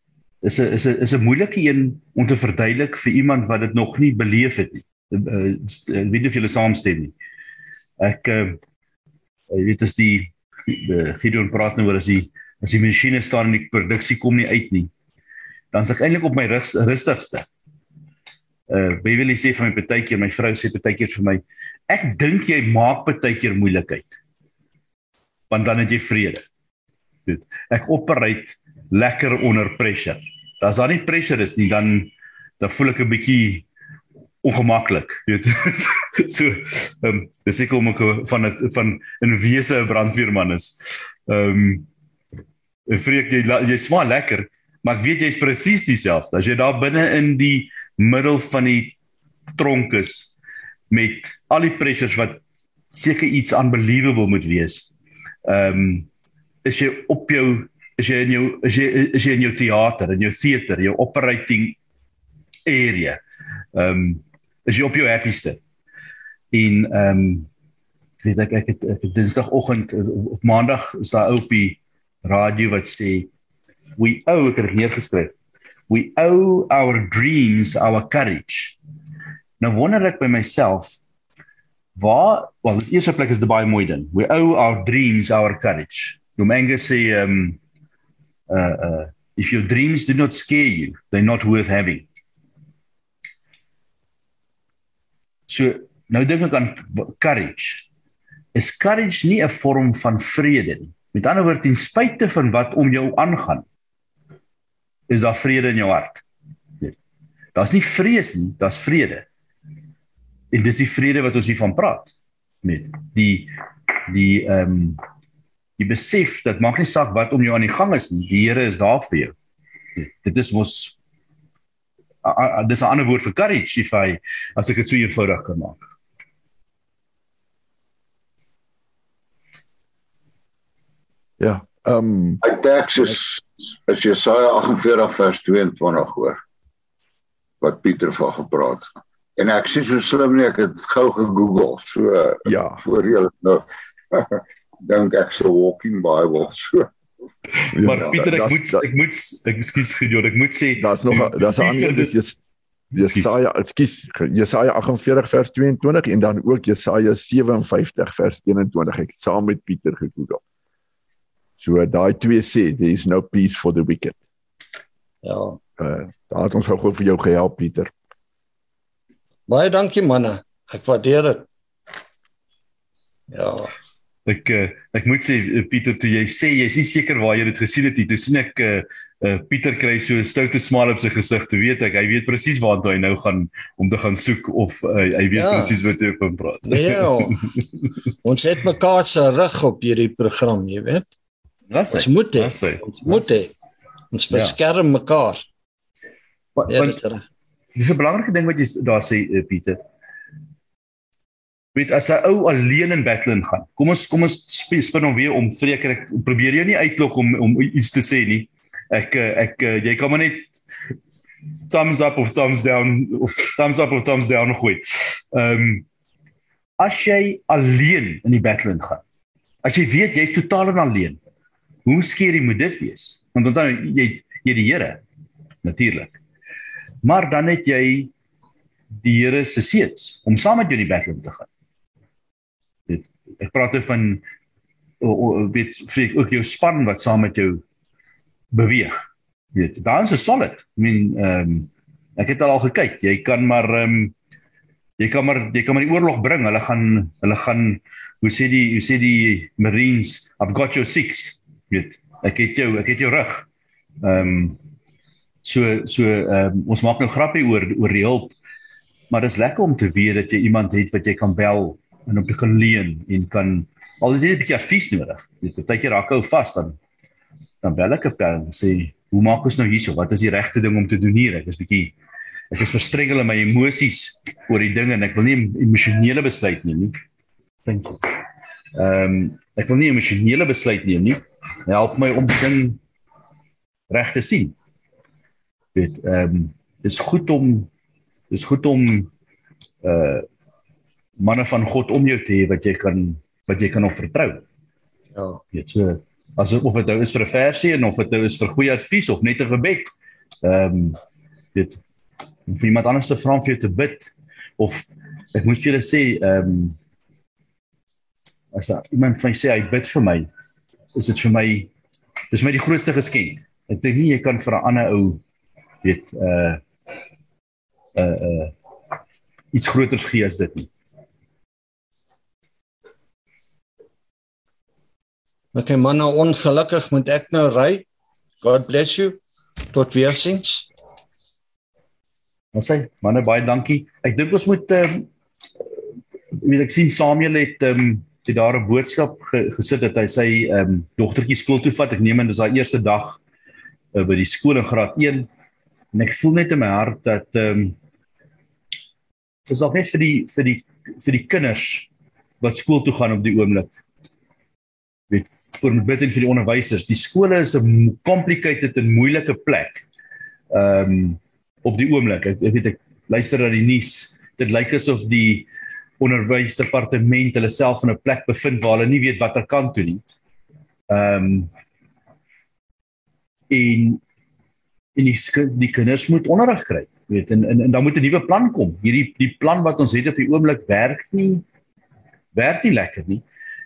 is 'n is 'n is 'n moeilike een om te verduidelik vir iemand wat dit nog nie beleef het nie. Uh, uh, weet of jy saamstem nie. Ek uh, jy weet as die Gideon praat nou oor as die as die masjiene staan en die produksie kom nie uit nie. Dan sê ek eintlik op my rustigste. Uh Beverly sê vir my partykeer, my vrou sê partykeer vir my, Ek dink jy maak baie keer moeilikheid. Want dan het jy vrede. Goed. Ek operate lekker onder pressure. As daar nie pressure is nie, dan dan voel ek 'n bietjie ongemaklik, weet. so, ehm um, dis ek kom ek van het, van 'n wese 'n brandweerman is. Ehm um, vreek jy jy smaak lekker, maar ek weet jy's presies dieselfde. As jy daar binne in die middel van die tronk is, met al die pressures wat seker iets unbelievable moet wees. Ehm um, is jy op jou is jy in jou is jy is jy in jou teater, in jou theater, jou operating area. Ehm um, is jy op jou happieste. En ehm um, weet ek ek het, het Dinsdagoggend of Maandag is daar op die radio wat sê we owe ek het neergeskryf. We owe our dreams our courage. Nou wonder ek by myself waar wel die eerste plek is die baie mooi ding. We owe our dreams our courage. Domingue sê um uh uh if your dreams do not scare you, they're not worth having. So nou dink ek aan courage. Is courage nie 'n vorm van vrede nie? Met ander woorde, ten spyte van wat om jou aangaan, is daar vrede in jou hart. Daar's nie vrees nie, daar's vrede en dis die vrede wat ons hiervan praat met die die ehm um, die besef dat maak nie saak wat om jou aan die gang is nie die Here is daar vir jou dit is mos dis 'n ander woord vir courage if I as ek dit so eenvoudig kan maak. Ja ehm um, ek teks is as Jesaja 48 vers 22 hoor wat Pieter van gepraat het. En ek sê so slim nie ek het gou gegoogel so ja. voor jy nou dink ek so walking bible so ja, maar Pieter ek moet ek moet ek ekskuus gedoen ek moet sê daar's nog daar's 'n ander dis is Jesaja ekskuus Jesaja 48 vers 22 en dan ook Jesaja 57 vers 21 ek saam met Pieter gegoogel so daai twee sê there is no peace for the wicked ja uh, daar het ons gou vir jou gehelp Pieter Baie dankie manne. Ek waardeer dit. Ja. Ek uh, ek moet sê uh, Pieter toe jy sê jy's nie seker waar jy dit gesien het nie. Toe sien ek uh, uh, Pieter kry so 'n stoute smaal op sy gesig. Toe weet ek hy weet presies waartoe hy nou gaan om te gaan soek of uh, hy weet ja. presies wat hy van praat. Nee. ons het mekaar se rug op hierdie program, jy weet. Wat ons moet he, ons moet he. ons ja. beskerm ja. mekaar. Want, want, Dis 'n belangrike ding wat jy daar sê Pieter. Weet as 'n ou alleen in battle gaan. Kom ons kom ons spin hom weer om vreker ek probeer jou nie uitlok om om iets te sê nie. Ek ek jy kan maar net thumbs up of thumbs down of thumbs up of thumbs down gooi. Ehm um, as jy alleen in die battle gaan. As jy weet jy's totaal en alleen. Hoe skeer moet dit wees? Want onthou jy jy die Here natuurlik. Maar dan het jy die Here se seëns om saam met jou in die battle te gaan ek praat oor van weet vir ook jou span wat saam met jou beweeg. Weet, daar is 'n solid. I mean, ehm um, ek het al gekyk. Jy kan maar ehm um, jy kan maar jy kan maar die oorlog bring. Hulle gaan hulle gaan hoe sê die hoe sê die Marines, I've got your six. Weet, ek het jou ek het jou rug. Ehm um, so so ehm um, ons maak nou grappie oor oor die hulp. Maar dit is lekker om te weet dat jy iemand het wat jy kan bel en op te kan leen en kan al is dit 'n bietjie advies nodig. Jy partykeer raak hou vas dan dan bel ek op en sê hoe maak ons nou hierso? Wat is die regte ding om te doen hier? Ek is bietjie ek is verstrengel in my emosies oor die dinge en ek wil nie emosionele besluit neem nie. Dink jy? Ehm um, ek wil nie emosionele besluit neem nie. Help my om die ding reg te sien. Dit ehm um, is goed om is goed om uh manne van God om jou te hê wat jy kan wat jy kan op vertrou. Ja. Dit so as of dit nou is vir 'n versie en of dit nou is vir goeie advies of net 'n gebed. Ehm um, dit vir iemand anders te vra om vir jou te bid of ek moet vir julle sê ehm um, as iemand vir my sê hy bid vir my is dit vir my dis my die grootste geskenk. Ek dink nie jy kan vir 'n ander ou weet uh uh uh iets groters gee as dit nie. Okay manne, ongelukkig moet ek nou ry. God bless you. Tot weer sins. Ons sê manne baie dankie. Ek dink ons moet ehm um, weet ek sien Samuel het ehm um, het daar 'n boodskap ge, gesit dat hy sy ehm um, dogtertjie skool toe vat. Ek neem aan dis haar eerste dag uh, by die skool in graad 1 en ek voel net in my hart dat ehm um, dis ook net vir die vir die vir die kinders wat skool toe gaan op die oomblik weet vir bid en vir die onderwysers. Die skole is 'n complicated en moeilike plek. Ehm um, op die oomblik. Ek, ek weet ek luister na die nuus. Dit lyk asof die onderwysdepartement hulle self in 'n plek bevind waar hulle nie weet watter kant toe nie. Ehm um, en en die die kinders moet onderrig kry. Weet en en, en dan moet 'n nuwe plan kom. Hierdie die plan wat ons het op die oomblik werk nie werk nie lekker nie.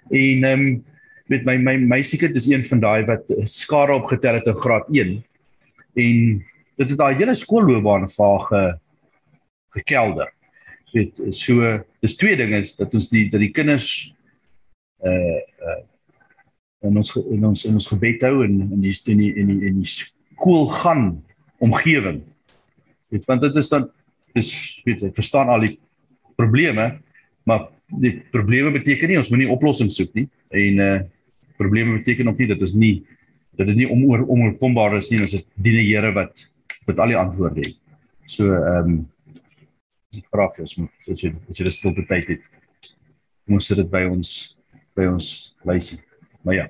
En ehm um, met my my meisiekind is een van daai wat skare opgetel het in graad 1 en dit het daai hele skoolloopbaan vaag gekelder. Dit so dis twee dinge dat ons die dat die kinders uh uh en ons in ons in ons gebed hou en in die in die in die, in die skool gaan omgewing. Dit want dit is dan dis weet ek verstaan al die probleme maar die probleme beteken nie ons moet nie oplossings soek nie en uh probleme beteken of nie dat ons nie dit nie onoor onoorkombaar is nie ons het die Here wat wat al die antwoorde het. So ehm um, die vraag is moet as jy as jy stil tyd het. Kom ons sit dit by ons by ons lysie. Maar ja.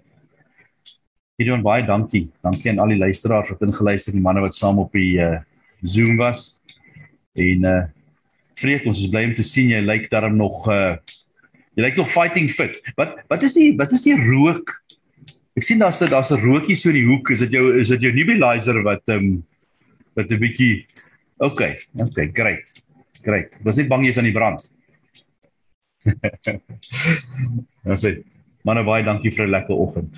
Gideon baie dankie. Dankie aan al die luisteraars wat ingeluister het, die manne wat saam op die uh, Zoom was. En uh vreek ons is bly om te sien jy lyk daarom nog uh Jy lyk nog fighting fit. Wat wat is die wat is die rook? Ek sien daar's daar's 'n rookie so in die hoek. Is dit jou is dit jou nebulizer wat ehm um, wat 'n bietjie Okay, okay, great. Great. Was net bang jy's aan die brand. Ons sê manne baie dankie vir 'n lekker oggend.